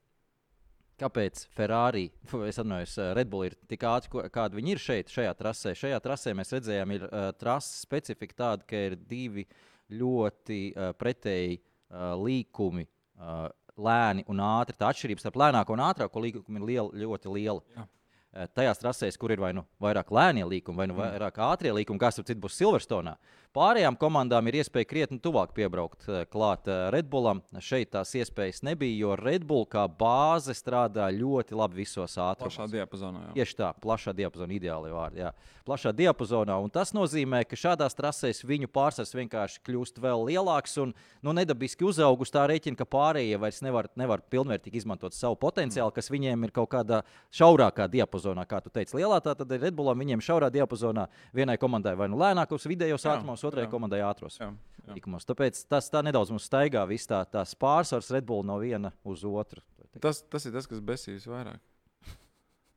Kāpēc Ferrari, es atvainojos, eh, Red Bull ir tik ātri, kāda viņi ir šeit, šajā trasē? Šajā trasē mēs redzējām, ir uh, trases specifika tāda, ka ir divi ļoti uh, pretēji uh, līkumi uh, lēni un ātri. Tā atšķirība starp lēnāko un ātrāko līkumu ir liela, ļoti liela. Jā. Uh, tajās trasēs, kur ir vai nu vairāk lēnie līkumi, vai nu mm. vairāk ātrie līkumi, kas tur citur būs Silverstone. Pārējām komandām ir iespēja krietni tuvāk piebraukt uh, klāt uh, Red Bullam. Šeit tās iespējas nebija, jo Red Bull kā bāze strādā ļoti labi visos ātrumos. Plašā diapazonā. Jā. Tieši tā, plašā diapazonā, ideāli vārdi. Jā. Plašā diapazonā. Un tas nozīmē, ka šādās trasēs viņu pārsvars vienkārši kļūst vēl lielāks un nu, nedabiski uzaugus tā rēķina, ka pārējie vairs nevar, nevar pilnvērtīgi izmantot savu potenciālu, kas viņiem ir kaut kādā šaurākā diapazonā, kā tu teici. Lielā tā tad ir Red Bullam, viņiem šaurā diapazonā vienai komandai vai nu lēnākos vidējos ātrumos, otrai jā. komandai ātros. Jā, jā. Ikumos. Tāpēc tas tā nedaudz mums staigā, viss tā, tās pārsvars Red Bull no viena uz otru. Tas, tas ir tas, kas besīs vairāk.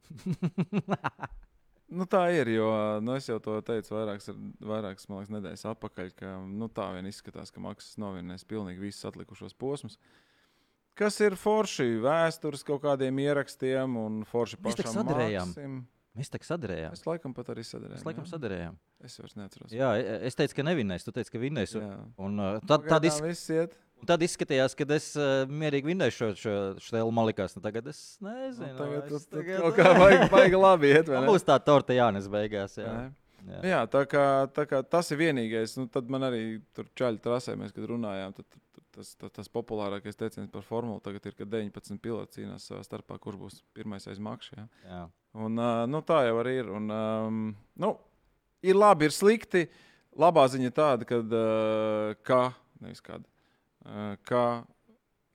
Nu, tā ir, jo nu, es jau to teicu vairākas, vairākas liekas, nedēļas atpakaļ, ka nu, tā vien izskatās, ka maksas novienēs pilnīgi visus atlikušos posmus. Kas ir forši vēstures kaut kādiem ierakstiem un forši pašam sadarējām. Mēs tā sadarījām. Mēs laikam pat arī sadarījām. Mēs laikam jā. sadarījām. Es vairs neatceros. Jā, es teicu, ka nevinnēs. Tu teici, ka vinnēs. Un, un, uh, tad, tad, izsk... un tad izskatījās, ka es uh, mierīgi vinnēšu šo, šo stēlu malikās. Nu, tagad es nezinu. Nu, tagad tas kaut kā vajag, vajag labi iet. Būs tā torta jānes beigās. Jā. Jā. Jā. Jā, tā, kā, tā kā tas ir vienīgais. Nu, tad man arī tur čaļi trasē, mēs, kad runājām, tad, tas, tas, tas populārākais teiciens par formulu tagad ir, ka 19 piloti cīnās savā starpā, kurš būs pirmais aiz makšķa. Un, uh, nu, tā jau arī ir. Un, um, nu, ir labi, ir slikti. Labā ziņa tāda, kad, uh, ka, kāda, uh, ka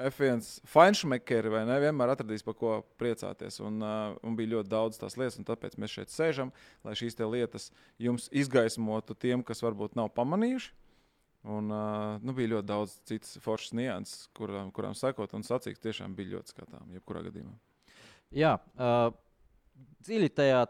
F1 feinšmekeri vai ne, vienmēr atradīs par ko priecāties. Un, uh, un bija ļoti daudz tās lietas, un tāpēc mēs šeit sēžam, lai šīs lietas jums izgaismotu tiem, kas varbūt nav pamanījuši. Un, uh, nu, bija ļoti daudz citas foršas nianses, kurām, kurām sekot, un sacīks tiešām bija ļoti skatāms, jebkurā gadījumā. Jā, uh, dziļi tajā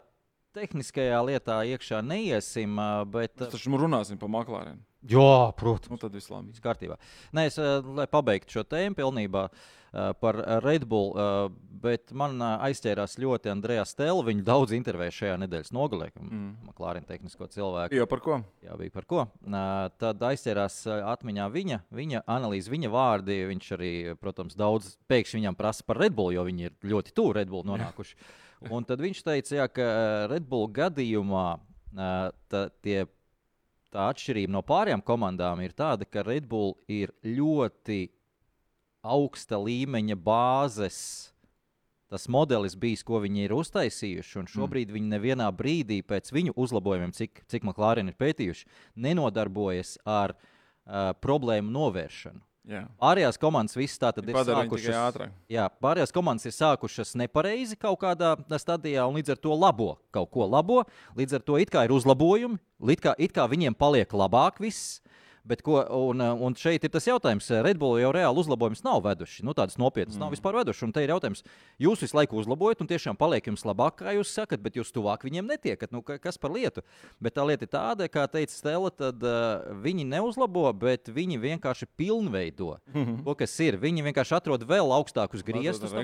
tehniskajā lietā iekšā neiesim, bet. Mēs taču runāsim par maklāriem. Jā, protams. Nu, tad viss labi. Viss kārtībā. Nē, es, lai pabeigtu šo tēmu pilnībā. Par Red Bull, bet man aizķērās ļoti Andrejs Stēlis. Viņu daudz intervēja šajā nedēļas nogalē, mm. Maklārina tehnisko cilvēku. Jā, par ko? Jā, bija par ko. Tad aizķērās atmiņā viņa, viņa analīze, viņa vārdi. Viņš arī, protams, daudz pēkšņi viņam prasa par Red Bull, jo viņi ir ļoti tuvu Red Bull nonākuši. Un tad viņš teica, jā, ka Red Bull gadījumā tā, tie, tā atšķirība no pārējām komandām ir tāda, ka Red Bull ir ļoti augsta līmeņa bāzes. Tas modelis bijis, ko viņi ir uztaisījuši, un šobrīd mm. viņi nevienā brīdī pēc viņu uzlabojumiem, cik, cik Maklārina ir pētījuši, nenodarbojas ar uh, problēmu novēršanu. Jā. Pārējās komandas visas tā tad ir sākušas. Jā, pārējās komandas ir sākušas nepareizi kaut kādā stadijā, un līdz ar to labo kaut ko labo. Līdz ar to it kā ir uzlabojumi, it kā, it kā viņiem paliek labāk viss. Bet ko, un, un šeit ir tas jautājums, Red Bull jau reāli uzlabojumus nav veduši. Nu, tādas nopietnas mm. nav vispār veduši. Un te ir jautājums, jūs visu laiku uzlabojat, un tiešām paliek jums labāk, kā jūs sakat, bet jūs tuvāk viņiem netiekat. Nu, kas par lietu? Bet tā lieta ir tāda, kā teica Stela, tad uh, viņi neuzlabo, bet viņi vienkārši pilnveido mm -hmm. to, kas ir. Viņi vienkārši atrod vēl augstākus griestus. No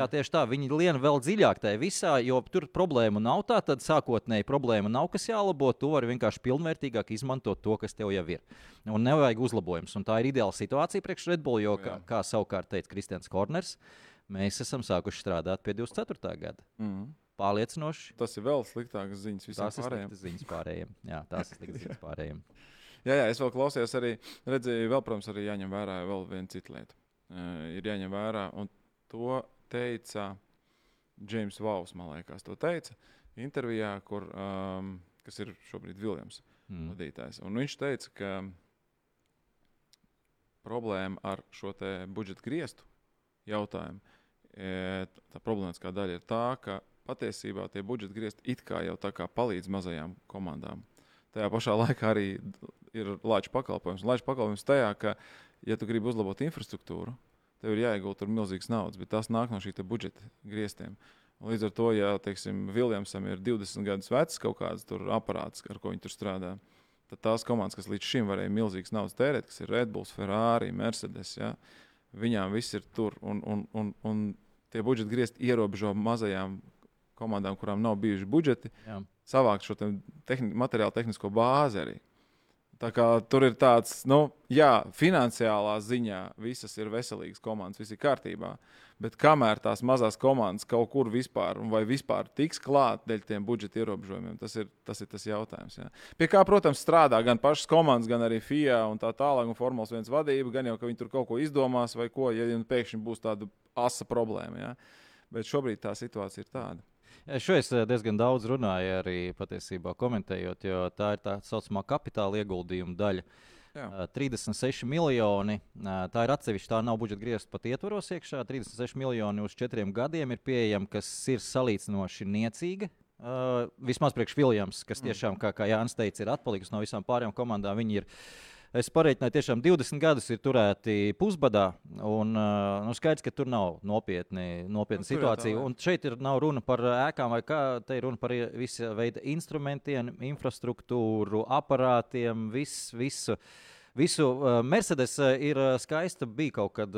Jā, tieši tā. Viņi lien vēl dziļāk tajā visā, jo tur problēma nav tā, tad sākotnēji problēma nav, kas jālabo. Tu vari vienkārši pilnvērtīgāk izmantot to, kas tev jau jau ir. Un nevajag uzlabojumus. Un tā ir ideāla situācija priekš Red Bull, jo, kā, kā savukārt teica Kristians Korners, mēs esam sākuši strādāt pie 24. gada. Mm. Pārliecinoši. Tas ir vēl sliktākas ziņas visiem tās pārējiem. Tas ir ziņas pārējiem. Jā, tās ir sliktas ziņas pārējiem. jā, jā, es vēl klausījos arī, redzēju, vēl, protams, arī jāņem vērā vēl viena cita lieta. Uh, ir jāņem vērā, un to teica James Vaus, man liekas, to teica intervijā, kur, um, kas ir šobrīd Viljams mm. vadītājs. Un viņš teica, ka problēma ar šo budžeta griestu jautājumu, e, tā problemātiskā daļa ir tā, ka patiesībā tie budžeta griezti it kā jau tā kā palīdz mazajām komandām. Tajā pašā laikā arī ir lāča pakalpojums. Lāča pakalpojums tajā, ka, ja tu gribi uzlabot infrastruktūru, tev ir jāiegulda milzīgas naudas, bet tas nāk no šī budžeta grieztiem. Un līdz ar to, ja teiksim, Viljamsam ir 20 gadus vecs kaut kāds aparāts, ar ko viņi tur strādā, tad tās komandas, kas līdz šim varēja milzīgas naudas tērēt, kas ir Red Bulls, Ferrari, Mercedes, ja, viņām viss ir tur. Un, un, un, un tie budžeti griezti ierobežo mazajām komandām, kurām nav bijuši budžeti, Jā. savākt šo tehni materiālu tehnisko bāzi arī. Tā kā tur ir tāds, nu, jā, finansiālā ziņā visas ir veselīgas komandas, viss ir kārtībā. Bet kamēr tās mazās komandas kaut kur vispār, vai vispār tiks klāt dēļ tiem budžeta ierobežojumiem, tas ir tas, ir tas jautājums. Jā. Pie kā, protams, strādā gan pašas komandas, gan arī FIA un tā tālāk, un Formulas 1 vadība. Gan jau, ka viņi tur kaut ko izdomās, vai ko, ja pēkšņi būs tāda asa problēma. Jā. Bet šobrīd tā situācija ir tāda. Šo es eh, diezgan daudz runāju, arī patiesībā komentējot, jo tā ir tā saucamā kapitāla ieguldījuma daļa. Jā. 36 eh, miljoni. Eh, tā ir atsevišķa, tā nav budžeta griezta pat ietvaros iekšā. 36 miljoni uz četriem gadiem ir pieejama, kas ir salīdzinoši niecīga. Uh, vismaz priekš Viljams, kas mm. tiešām, kā, kā Jānis teica, ir atpalikusi no visām pārējām komandām. Viņi ir uh, Es pareiķināju, tiešām 20 gadus ir turēti pusbadā. Un, nu, skaidrs, ka tur nav nopietni, nopietna nu, situācija. Un šeit ir nav runa par ēkām vai kā. Te ir runa par visu veidu instrumentiem, infrastruktūru, aparātiem, visu. visu. Visu uh, Mercedes uh, ir skaista. Bija kaut kad,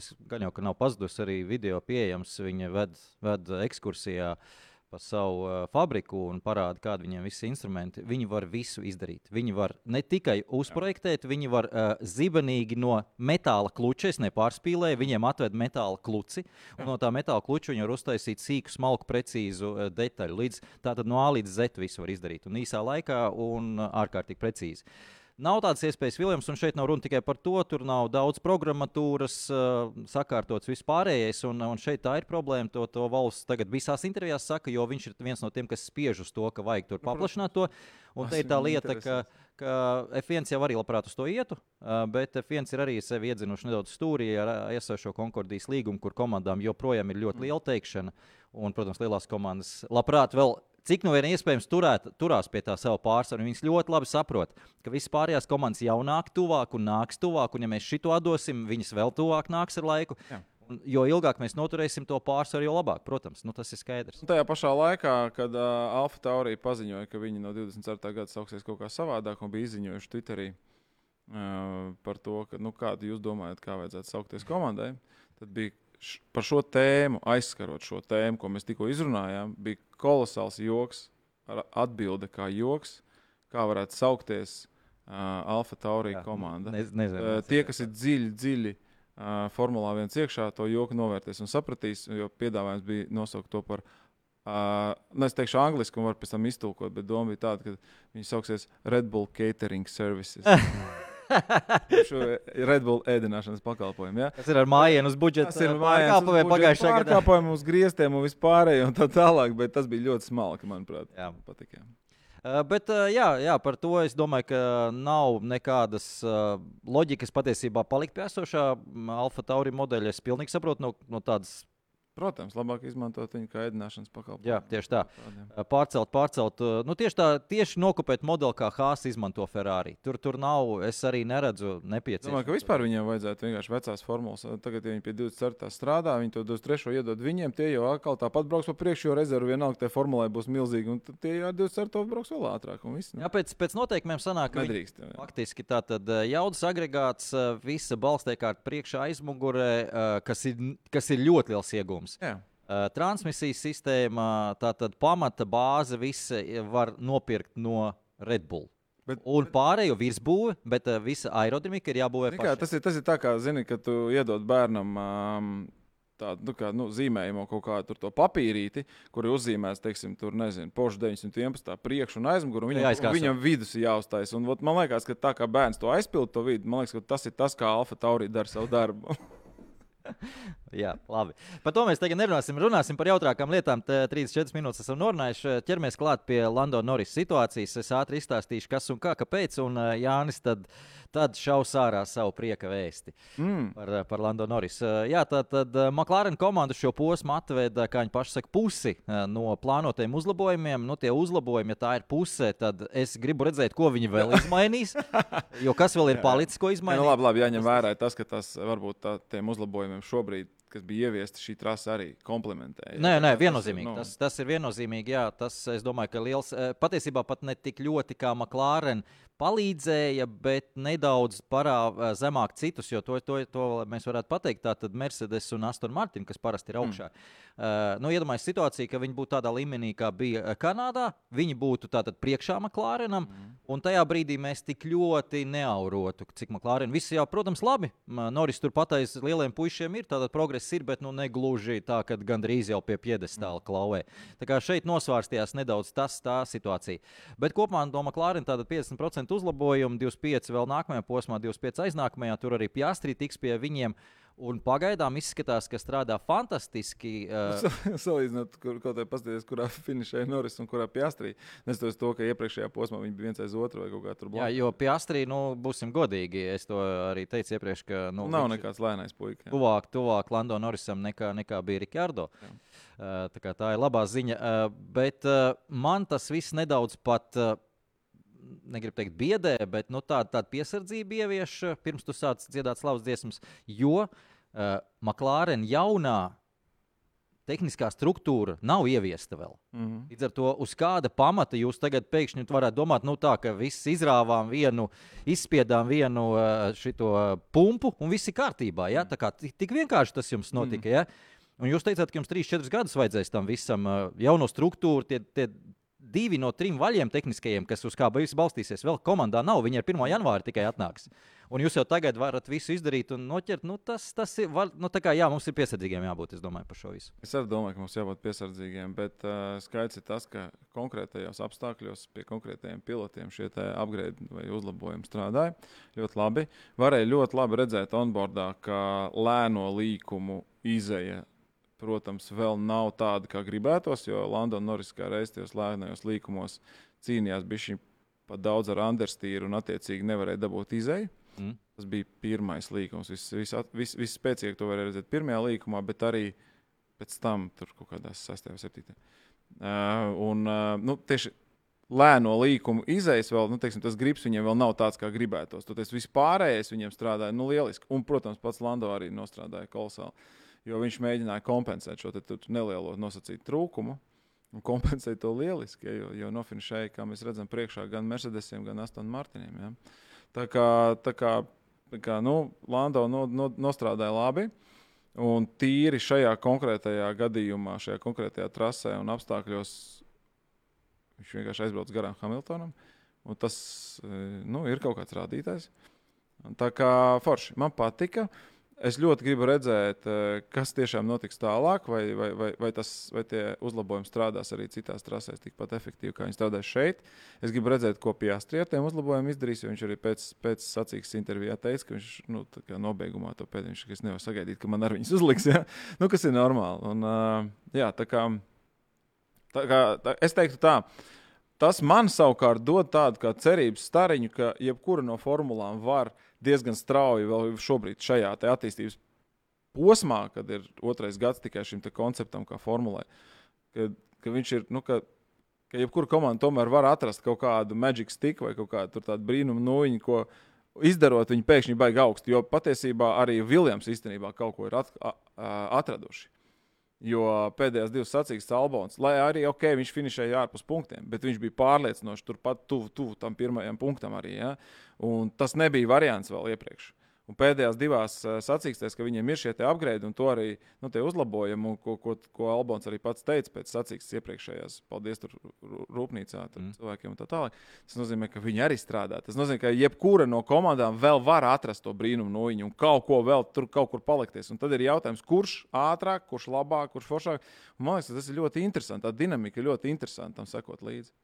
es gan jau, ka nav pazudusi arī video pieejams. Viņa ved, ved ekskursijā uh, pa savu uh, fabriku un parāda, kādi viņiem visi instrumenti. Viņi var visu izdarīt. Viņi var ne tikai uzprojektēt, viņi var uh, zibenīgi no metāla kluča, es nepārspīlēju, viņiem atved metāla kluci, un no tā metāla kluča viņi var uztaisīt sīku, smalku, precīzu uh, detaļu. Līdz, tātad no A līdz Z visu var izdarīt un īsā laikā un uh, ārkārtīgi precīzi. Uh, Nav tādas iespējas Viljams, un šeit nav runa tikai par to. Tur nav daudz programmatūras, uh, sakārtots vispārējais, un, un šeit tā ir problēma. To, to valsts tagad visās intervijās saka, jo viņš ir viens no tiem, kas spiež uz to, ka vajag tur nu, paplašināt to. Un te ir tā lieta, ka, ka F1 jau arī labprāt uz to ietu, uh, bet F1 ir arī sevi iedzinuši nedaudz stūrī ar esošo konkordijas līgumu, kur komandām joprojām ir ļoti mm. liela teikšana. Un, protams, lielās komandas labprāt vēl cik nu vien iespējams turēt, turās pie tā sava pārsvaru. Viņas ļoti labi saprot, ka visas pārējās komandas jau nāk tuvāk un nāks tuvāk, un ja mēs šito dosim, viņas vēl tuvāk nāks ar laiku. Jā. Un, jo ilgāk mēs noturēsim to pārsvaru, jo labāk, protams, nu, tas ir skaidrs. Un tajā pašā laikā, kad uh, Alfa Taurija paziņoja, ka viņi no 24. gada sauksies kaut kā savādāk, un bija izziņojuši Twitterī uh, par to, ka, nu, kādu jūs domājat, kā vajadzētu saukties komandai, tad bija par šo tēmu, aizskarot šo tēmu, ko mēs tikko izrunājām, bija kolosāls joks, atbilde kā joks, kā varētu saukties uh, Alfa Taurija komanda. Nez, nezinu, uh, tie, kas ir dziļi, dziļi uh, Formulā 1 iekšā, to joku novērtēs un sapratīs, jo piedāvājums bija nosaukt to par. Uh, nu es teikšu, angļuiski, un varu pēc tam iztulkot, bet doma bija tāda, ka viņi sauksies Red Bull Catering Services. šo Red Bull ēdināšanas pakalpojumu. Ja? Tas ir ar mājienu uz budžeta. Tas ir pārkāpumi pagājušajā gadā. Pārkāpumi uz griestiem un vispārējo un tā tālāk, bet tas bija ļoti smalki, manuprāt. Jā. Patik, jā. Uh, bet uh, jā, jā, par to es domāju, ka nav nekādas uh, loģikas patiesībā palikt pie esošā Alfa Tauri modeļa. Es pilnīgi saprotu no, no tādas Protams, labāk izmantot viņu kā ēdināšanas pakalpojumu. Jā, tieši tā. Tādiem. Pārcelt, pārcelt. Nu, tieši tā, tieši nokopēt modeli, kā Hāzs izmanto Ferrari. Tur, tur nav, es arī neredzu nepieciešamību. Domāju, ka vispār viņiem vajadzētu vienkārši vecās formulas. Tagad, ja viņi pie 24. strādā, viņi to 23. iedod viņiem, tie jau atkal tāpat brauks pa priekšu, jo rezervu vienalga tajā formulē būs milzīgi. Un tie jau 24. brauks vēl ātrāk. Viss, nu. jā, pēc, pēc noteikumiem sanāk, ka nedrīkst. Jā. Faktiski tā tad jaudas agregāts, visa balstēkārta priekšā aizmugurē, kas ir, kas ir ļoti liels iegūms. Jā. Uh, transmisijas sistēma, tātad pamata bāze, visi var nopirkt no Red Bull. Bet, un pārējo virsbūve, bet uh, visa aerodinamika ir jābūvē. Kā, tas, ir, tas ir tā, kā zini, ka tu iedod bērnam um, tādu nu, kā, nu, zīmējumu, kaut kādu papīrīti, kur ir uzzīmēts, teiksim, tur nezinu, pošu 911. priekš un aizmugurē. Viņam, viņam vidus ir jāuztais. Un, ot, man liekas, ka tā kā bērns to aizpild to vidu, man liekas, ka tas ir tas, kā Alfa Taurī dara savu darbu. Jā, labi. Par to mēs tagad nerunāsim. Runāsim par jautrākām lietām. Tā 34 minūtes esam norunājuši. Ķeramies klāt pie Lando Norris situācijas. Es ātri izstāstīšu, kas un kā, kāpēc. Un uh, Jānis tad, tad šaus ārā savu prieka vēsti Mm. par, uh, par Lando Norris. Uh, jā, tad, tad McLaren komanda šo posmu atveda, kā viņi paši saka, pusi no plānotajiem uzlabojumiem. Nu, tie uzlabojumi, ja tā ir puse, tad es gribu redzēt, ko viņi vēl izmainīs. Jo kas vēl ir palicis, ko Nē, izmainīt? nu, labi, labi, jāņem vērā tas, ka tas varbūt tā, tiem uzlabojumiem šobrīd, kas bija ieviesti, šī trasa arī komplementē. Nē, nē, viennozīmīgi. nu, Tas, tas ir viennozīmīgi. Jā, tas, es domāju, ka liels, eh, patiesībā pat ne tik ļoti kā McLaren palīdzēja, bet nedaudz parāda zemāk citus, jo to, to, to mēs varētu pateikt. Tātad Mercedes un Aston Martin, kas parasti ir augšā. Mm. Uh, nu, Iedomājieties situāciju, ka viņi būtu tādā līmenī, kā bija eh, Kanādā. Viņi būtu tātad priekšā McLarenam, mm. un tajā brīdī mēs tik ļoti neaurotu, cik McLaren. Viss jau, protams, labi. Norris turpat aiz lieliem puišiem ir, tātad progress ir, bet nu, negluži tā, ka gandrīz jau pie piedestāla klauvē. Tā kā šeit nosvārstījās nedaudz tas, tā situācija. Bet kopumā no McLaren tātad 50% uzlabojumu, 25% vēl nākamajā posmā, 25% aiznākamajā. Tur arī Piastrī tiks pie viņiem. Un pagaidām izskatās, ka strādā fantastiski. Uh, Salīdzinot, kur, kaut kā paskatīties, kurā finišēja Norris un kurā Piastrī. Neskatoties to, ka iepriekšējā posmā viņi bija viens aiz otru vai kaut kā tur jā, blakus. jo Piastrī, nu, būsim godīgi, es to arī teicu iepriekš, ka nu, Nav viņš- nekāds lēnais puika. jā. tuvāk, tuvāk Lando Norrisam nekā, nekā bija Rikārdo. Jā. Uh, tā, tā ir labā ziņa. Uh, bet uh, man tas viss nedaudz pat. Uh, Negribu teikt, biedē, bet nu, tāda, tāda piesardzība ievieš, pirms tu sāc dziedāt slavas dziesmas, jo uh, McLaren jaunā tehniskā struktūra nav ieviesta vēl. Mhm. Līdz ar to, uz kāda pamata jūs tagad pēkšņi varētu domāt, nu, tā, ka viss izrāvām vienu, izspiedām vienu uh, šito pumpu un viss ir kārtībā. Ja? Tā kā tik, vienkārši tas jums notika. Ja? Un jūs teicāt, ka jums 3-4 gadus vajadzēs tam visam uh, jauno struktūru. Tie, tie divi no trim vaļiem tehniskajiem, kas uz kā viss balstīsies, vēl komandā nav. Viņi ar 1. janvāri tikai atnāks. Un jūs jau tagad varat visu izdarīt un noķert. Nu, tas, tas ir. Var, nu, kā jā, mums ir piesardzīgiem jābūt, es domāju, par šo visu. Es arī domāju, ka mums jābūt piesardzīgiem, bet uh, skaidrs ir tas, ka konkrētajos apstākļos pie konkrētajiem pilotiem šie upgrade vai uzlabojumi strādāja ļoti labi. Varēja ļoti labi redzēt onboardā, ka lēno līkumu izēja. Protams, vēl nav tāda, kā gribētos, jo Londona Norris kā reizes tajos lēnajos līkumos cīnījās bišķi pat daudz ar Anderstīru un attiecīgi nevarēja dabūt izēju. Mm. Tas bija pirmais līkums. Viss vis, vis, vis to varēja redzēt pirmajā līkumā, bet arī pēc tam tur kaut kādās 6. vai 7. Uh, un uh, nu, tieši lēno līkumu izējas vēl, nu, teiksim, tas gribs viņiem vēl nav tāds, kā gribētos. Tad tas vispārējais viņiem strādāja nu, lieliski. Un, protams, pats Lando arī nostrādāja kolosāli, jo viņš mēģināja kompensēt šo te, nelielo nosacītu trūkumu. Un kompensēt to lieliski, ja, jo, jo nofinišēja, kā mēs redzam, priekšā gan Mercedesiem, gan Aston Martiniem. Ja. Tā kā, tā kā, tā kā nu, Lando no, no, nostrādāja labi. Un tīri šajā konkrētajā gadījumā, šajā konkrētajā trasē un apstākļos, viņš vienkārši aizbrauc garām Hamiltonam. Tas e, nu, ir kaut kāds rādītājs. Tā kā forši man patika. Es ļoti gribu redzēt, e, kas tiešām notiks tālāk, vai, vai, vai, vai, tas, vai tie uzlabojumi strādās arī citās trasēs tikpat efektīvi, kā viņi strādāja šeit. Es gribu redzēt, ko Piastri ar tiem uzlabojumiem izdarīs. Viņš arī pēc, pēc sacīkstes intervijā teica, ka viņš nu, nobeigumā to pēdējo viņš nevar sagaidīt, ka man ar viņus uzliks. Ja? Nu, kas ir normāli. Un, jā, tā kā, tā kā, tā, es teiktu tā. Tas man savukārt dod tādu cerības stariņu, ka jebkura no formulām var diezgan strauji vēl šobrīd šajā attīstības posmā, kad ir otrais gads tikai šim konceptam, kā formulai, ka, ka viņš ir, nu, ka, ka jebkura komanda tomēr var atrast kaut kādu magic stick vai kaut kādu brīnumu nūjiņu, ko izdarot, viņi pēkšņi baigi augstu. Jo patiesībā arī Viljams īstenībā kaut ko ir at, a, a, atraduši. Jo pēdējās divas sacīkstes Albons, lai arī ok, viņš finšēja ārpus punktiem, bet viņš bija pārliecinoši turpat tuvu tuv tam pirmajam punktam arī. Ja? Un tas nebija variants vēl iepriekš. Un pēdējās divās uh, sacīkstēs, ka viņiem ir šie upgrade un to arī nu, uzlabojumi, un ko, ko, ko Albons arī pats teica pēc sacīkstes iepriekšējās, paldies tur rū- rūpnīcā, tur mm. cilvēkiem un tā tālāk. Tas nozīmē, ka viņi arī strādā. Tas nozīmē, ka jebkura no komandām vēl var atrast to brīnumu noņu un kaut ko vēl tur kaut kur palikties. Un tad ir jautājums, kurš ātrāk, kurš labāk, kurš foršāk. Un man liekas, tas ir ļoti interesanti. Tā dinamika ir ļoti interesanta tam sekot līdzi.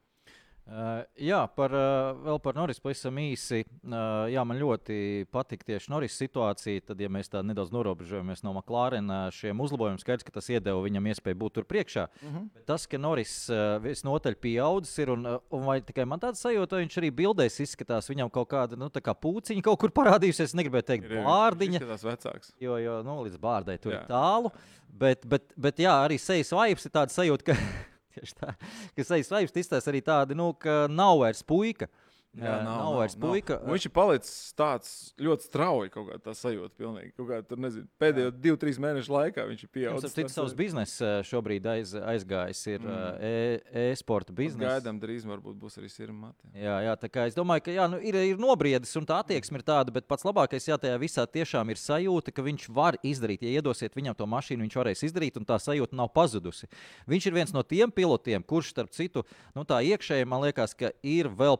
Uh, jā, par, uh, vēl par Norris pavisam īsi. Uh, jā, man ļoti patīk tieši Norris situācija. Tad, ja mēs tā nedaudz norobežojamies no McLārena šiem uzlabojumiem, skaidrs, ka tas iedeva viņam iespēju būt tur priekšā. Uh -huh. Bet tas, ka Norris uh, visnotaļ pieaudzis ir, un, un vai tikai man tāds sajūta, viņš arī bildēs izskatās, viņam kaut kāda nu, kā pūciņa kaut kur parādījusies. Es negribēju teikt, bārdiņa. Tas vecāks. Jo, jo nu, līdz bārdai tur jā. ir tālu. Bet, bet, bet jā, arī sejas vibes ir tāds sajūta, ka Tieši tā, ka sejas vaipsti izstāsta arī tādi, nu, ka nav vairs puika. Jā, nav, nav vairs nav, puika. Nav. Viņš ir palicis tāds ļoti strauji, kaut kā tā sajūta. Pilnīgi. Kaut kā tur, nezinu, pēdējo jā. divu, trīs mēnešu laikā viņš ir pieaudzis. Viņš ir savs biznesa šobrīd aiz, aizgājis, ir mm. e-sporta e biznesa. Gaidām, drīz varbūt būs arī sirmati. Jā, jā, tā kā es domāju, ka jā, nu, ir, ir nobriedis un tā attieksme ir tāda, bet pats labākais, jā, tajā visā tiešām ir sajūta, ka viņš var izdarīt. Ja iedosiet viņam to mašīnu, viņš varēs izdarīt, un tā sajūta nav pazudusi. Viņš ir viens no tiem pilotiem, kurš, starp citu, nu, tā iekšēji man liekas, ka ir vēl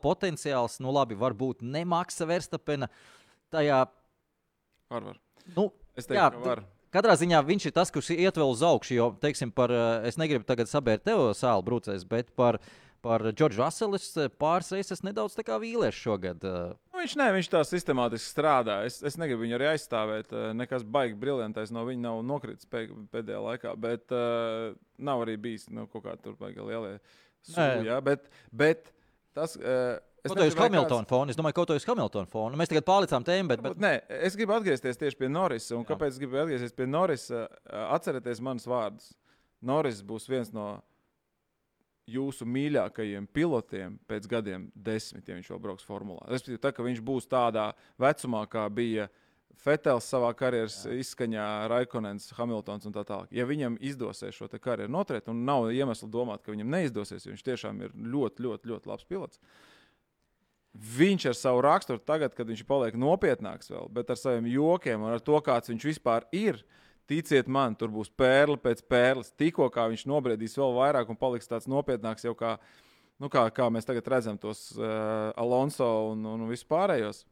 potenciāls, nu labi, varbūt nemaksa Verstapena. Tajā var, var. Nu, es teiktu, jā, ka var. Katrā ziņā viņš ir tas, kurš iet vēl uz augšu. Jo, teiksim, par, eh, es negribu tagad sabērt tev sāli brūcēs, bet par, par Džordžu Raselu eh, pāris reizes nedaudz vīlies šogad. Eh. Nu, viņš, ne, viņš tā sistemātiski strādā. Es, es negribu viņu arī aizstāvēt. Nekas baigi briljantais no viņa nav nokritis pēdējā laikā, bet uh, nav arī bijis nu, kaut kāda tur baigi lielie sūdi. Bet, bet tas. Uh, Es kaut uz Hamiltona kāds... fona. Es domāju, kaut kā uz Hamiltona fona. Mēs tagad pārlicām tēmu, bet. bet... Nē, es gribu atgriezties tieši pie Norisa. Un Jā. kāpēc es gribu atgriezties pie Norisa? Atcerieties manus vārdus. Noris būs viens no jūsu mīļākajiem pilotiem pēc gadiem, desmit, ja viņš vēl brauks formulā. Respektīvi, tā, ka viņš būs tādā vecumā, kā bija Fetels savā karjeras Jā. izskaņā, Raikonens, Hamiltons un tā tālāk. Ja viņam izdosies šo karjeru noturēt, un nav iemesla domāt, ka viņam neizdosies, jo viņš tiešām ir ļoti, ļoti, ļoti labs pilots. Viņš ar savu raksturu, tagad, kad viņš paliek nopietnāks, vēl, bet ar saviem jokiem un ar to, kāds viņš vispār ir. Ticiet man, tur būs pērle pēc pērles. Tikko kā viņš nobriedīs vēl vairāk un paliks tāds nopietnāks, jau kā, nu kā, kā mēs tagad redzam tos uh, Alonso un, un vispārējos.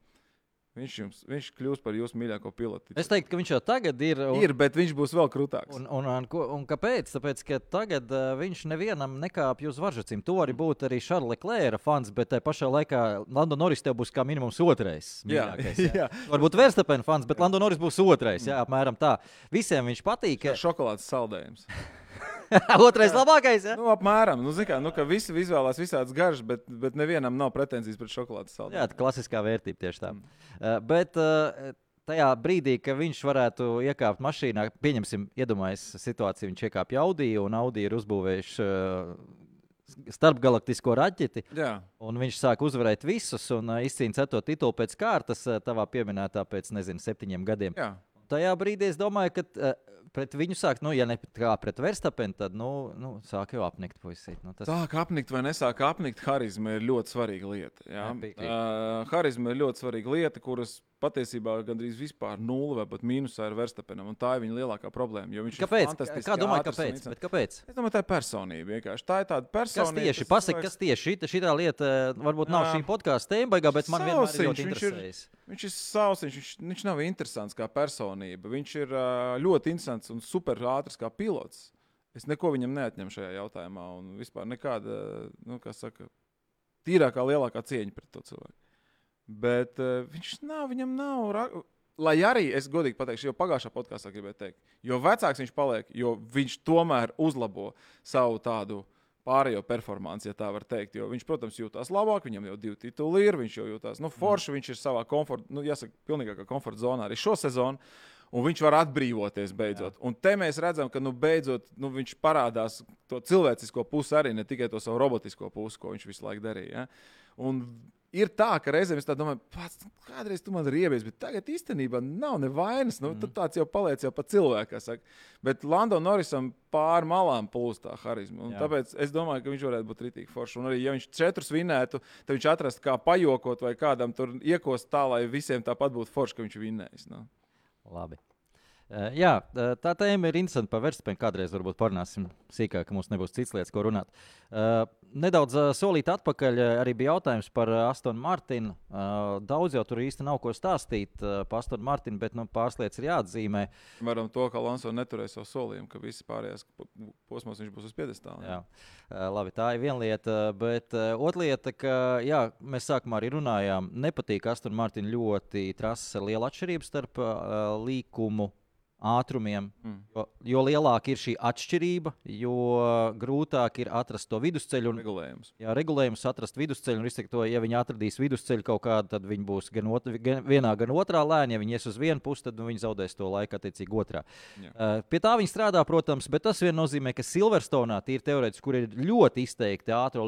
Viņš, jums, viņš kļūs par jūsu mīļāko pilotu. Es teiktu, ka viņš jau tagad ir. Un, ir, bet viņš būs vēl krūtāks. Un, un, un, un, kāpēc? Tāpēc, ka tagad uh, viņš nevienam nekāpj uz varžacīm. To arī būtu arī Šarla Klēra fans, bet tajā pašā laikā Lando Norris tev būs kā minimums otrais. Jā, jā. jā. Varbūt Verstapena fans, bet Lando Norris būs otrais. Jā, apmēram tā. Visiem viņš patīk. Šokolādes saldējums. Otrais labākais. Ja? Nu, apmēram. Nu, kā, nu, visi izvēlās visādas garšas, bet, bet nevienam nav pretenzijas pret šokolādes saldējumu. Jā, tā klasiskā vērtība tieši tā. Mm. Uh, bet, uh, tajā brīdī, kad viņš varētu iekāpt mašīnā, pieņemsim, iedomājieties situāciju, viņš iekāpa Audi un Audi ir uzbūvējuši uh, starpgalaktisko raķeti. Jā. Un viņš sāk uzvarēt visus un uh, izcīnīt ceturto titulu pēc kārtas, uh, tavā pieminētā pēc, nezinu, septiņiem gadiem. Jā. Tajā brīdī es domāju, ka uh, pret viņu sākt, nu, ja ne kā pret Verstapenu, tad, nu, nu sāk jau apnikt puisīt. Nu, tas... Sāk apnikt vai nesāk apnikt, harizma ir ļoti svarīga lieta. Jā? Uh, harizma ir ļoti svarīga lieta, kuras patiesībā gandrīz vispār nulle vai pat mīnusā ir Verstapenam. Tā ir viņa lielākā problēma. Kāpēc? Kā domāju, kāpēc? kāpēc? Es domāju, tā ir personība. Vienkārši. Tā ir tāda personība. Kas tieši pasaka, kas tieši šī, šī lieta varbūt nav šī podkāstu tēma, baigā, bet man vienmēr ir ļoti interesējis. Viņš ir sausiņš, viņš, viņš nav interesants kā personība. Viņš ir ļoti interesants un super ātrs kā pilots. Es neko viņam neatņemu šajā jautājumā, un vispār nekāda, nu, kā saka, tīrākā, lielākā cieņa pret to cilvēku. Bet uh, viņš nav, viņam nav. Lai arī es godīgi pateikšu, jau pagājušā podkāstā gribēju teikt, jo vecāks viņš paliek, jo viņš tomēr uzlabo savu tādu pārējo performanci, ja tā var teikt. Jo viņš, protams, jūtas labāk, viņam jau divi tituli ir, viņš jau jūtas nu, forši, mm. viņš ir savā komforta, nu, jāsaka, pilnīgākā komforta zonā arī šo sezonu. Un viņš var atbrīvoties beidzot. Jā. Un te mēs redzam, ka nu, beidzot nu, viņš parādās to cilvēcisko pusi arī, ne tikai to savu robotisko pusi, ko viņš visu laiku darīja. Ja? Un ir tā, ka reizēm es domāju, pats, kādreiz tu man riebies, bet tagad īstenībā nav nevainas. Nu, mm. Tāds jau paliec jau pa cilvēku. Bet Lando Norrisam pāri malām plūst tā harizma. Tāpēc es domāju, ka viņš varētu būt rītīgi foršs. Un arī, ja viņš četrus vinētu, tad viņš atrastu kā pajokot vai kādam tur iekost tā, lai visiem tāpat būtu forši, ka viņš vinnējis. Nu. Labi. Uh, jā, uh, tā tēma ir interesanta. Par Verstapēnu kādreiz varbūt parunāsim sīkāk, ka mums nebūs cits lietas, ko runāt. Uh, nedaudz uh, solīt atpakaļ arī bija jautājums par Astonu Martinu. Daudz jau tur īsti nav ko stāstīt par Astonu Martinu, bet nu, pāris lietas ir jāatzīmē. Varam to, ka Alonso neturēs savu solījumu, ka visi pārējās po- posmos viņš būs uz piedestāla. Jā. Uh, labi, tā ir viena lieta, bet otra lieta, ka jā, mēs sākumā arī runājām, nepatīk Astonu Martinu ļoti trases ar lielu atšķirību starp līkumu ātrumiem. Mm. Jo, jo lielāka ir šī atšķirība, jo grūtāk ir atrast to vidusceļu. Un, Regulējums. jā, regulējums atrast vidusceļu. Un, to, ja viņi atradīs vidusceļu kaut kādu, tad viņi būs gan, ot, gan vienā, gan otrā lēnā. Ja viņi ies uz vienu pusi, tad nu, viņi zaudēs to laiku attiecīgi otrā. Jā. Uh, pie tā viņi strādā, protams, bet tas vien nozīmē, ka Silverstonā tīri teorētiski, kur ir ļoti izteikti ātrā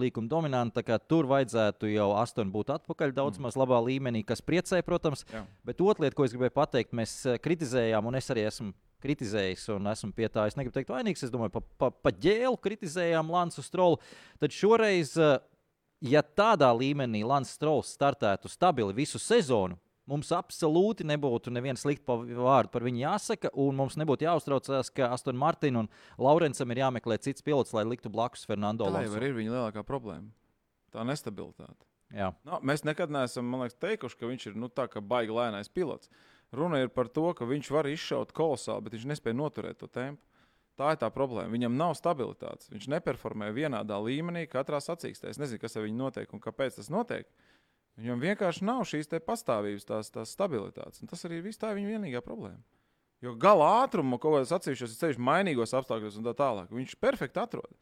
tā kā tur vajadzētu jau astoņi būt atpakaļ daudz mm. maz labā līmenī, kas priecē, protams. Jā. Bet otra lieta, ko es gribēju pateikt, mēs eh, kritizējām, un es arī esmu kritizējis, un esmu pie tā, es negribu teikt, vainīgs. Es domāju, pa, pa, pa ģēlu kritizējām Lansu Strolu. Tad šoreiz, eh, ja tādā līmenī Lans Strols startētu stabili visu sezonu, mums absolūti nebūtu neviena slikta vārda par viņu jāsaka, un mums nebūtu jāuztraucās, ka Aston Martin un Laurencam ir jāmeklē cits pilots, lai liktu blakus Fernando Tā Alonso. arī ir viņa lielākā problēma. Tā nestabilitāte. Jā. Nu, mēs nekad neesam liekas, teikuši, ka viņš ir nu, tā kā baigi lēnais pilots. Runa ir par to, ka viņš var izšaut kolosāli, bet viņš nespēja noturēt to tempu. Tā ir tā problēma. Viņam nav stabilitātes. Viņš neperformē vienādā līmenī katrā sacīkstē. Es nezinu, kas ar viņu notiek un kāpēc tas notiek. Viņam vienkārši nav šīs pastāvības, tās, tās stabilitātes. Un tas arī viss tā ir viņa vienīgā problēma. Jo gala ātrumu kaut kādos atsevišķos ceļos, mainīgos apstākļos un tā tālāk, viņš perfekti atrod.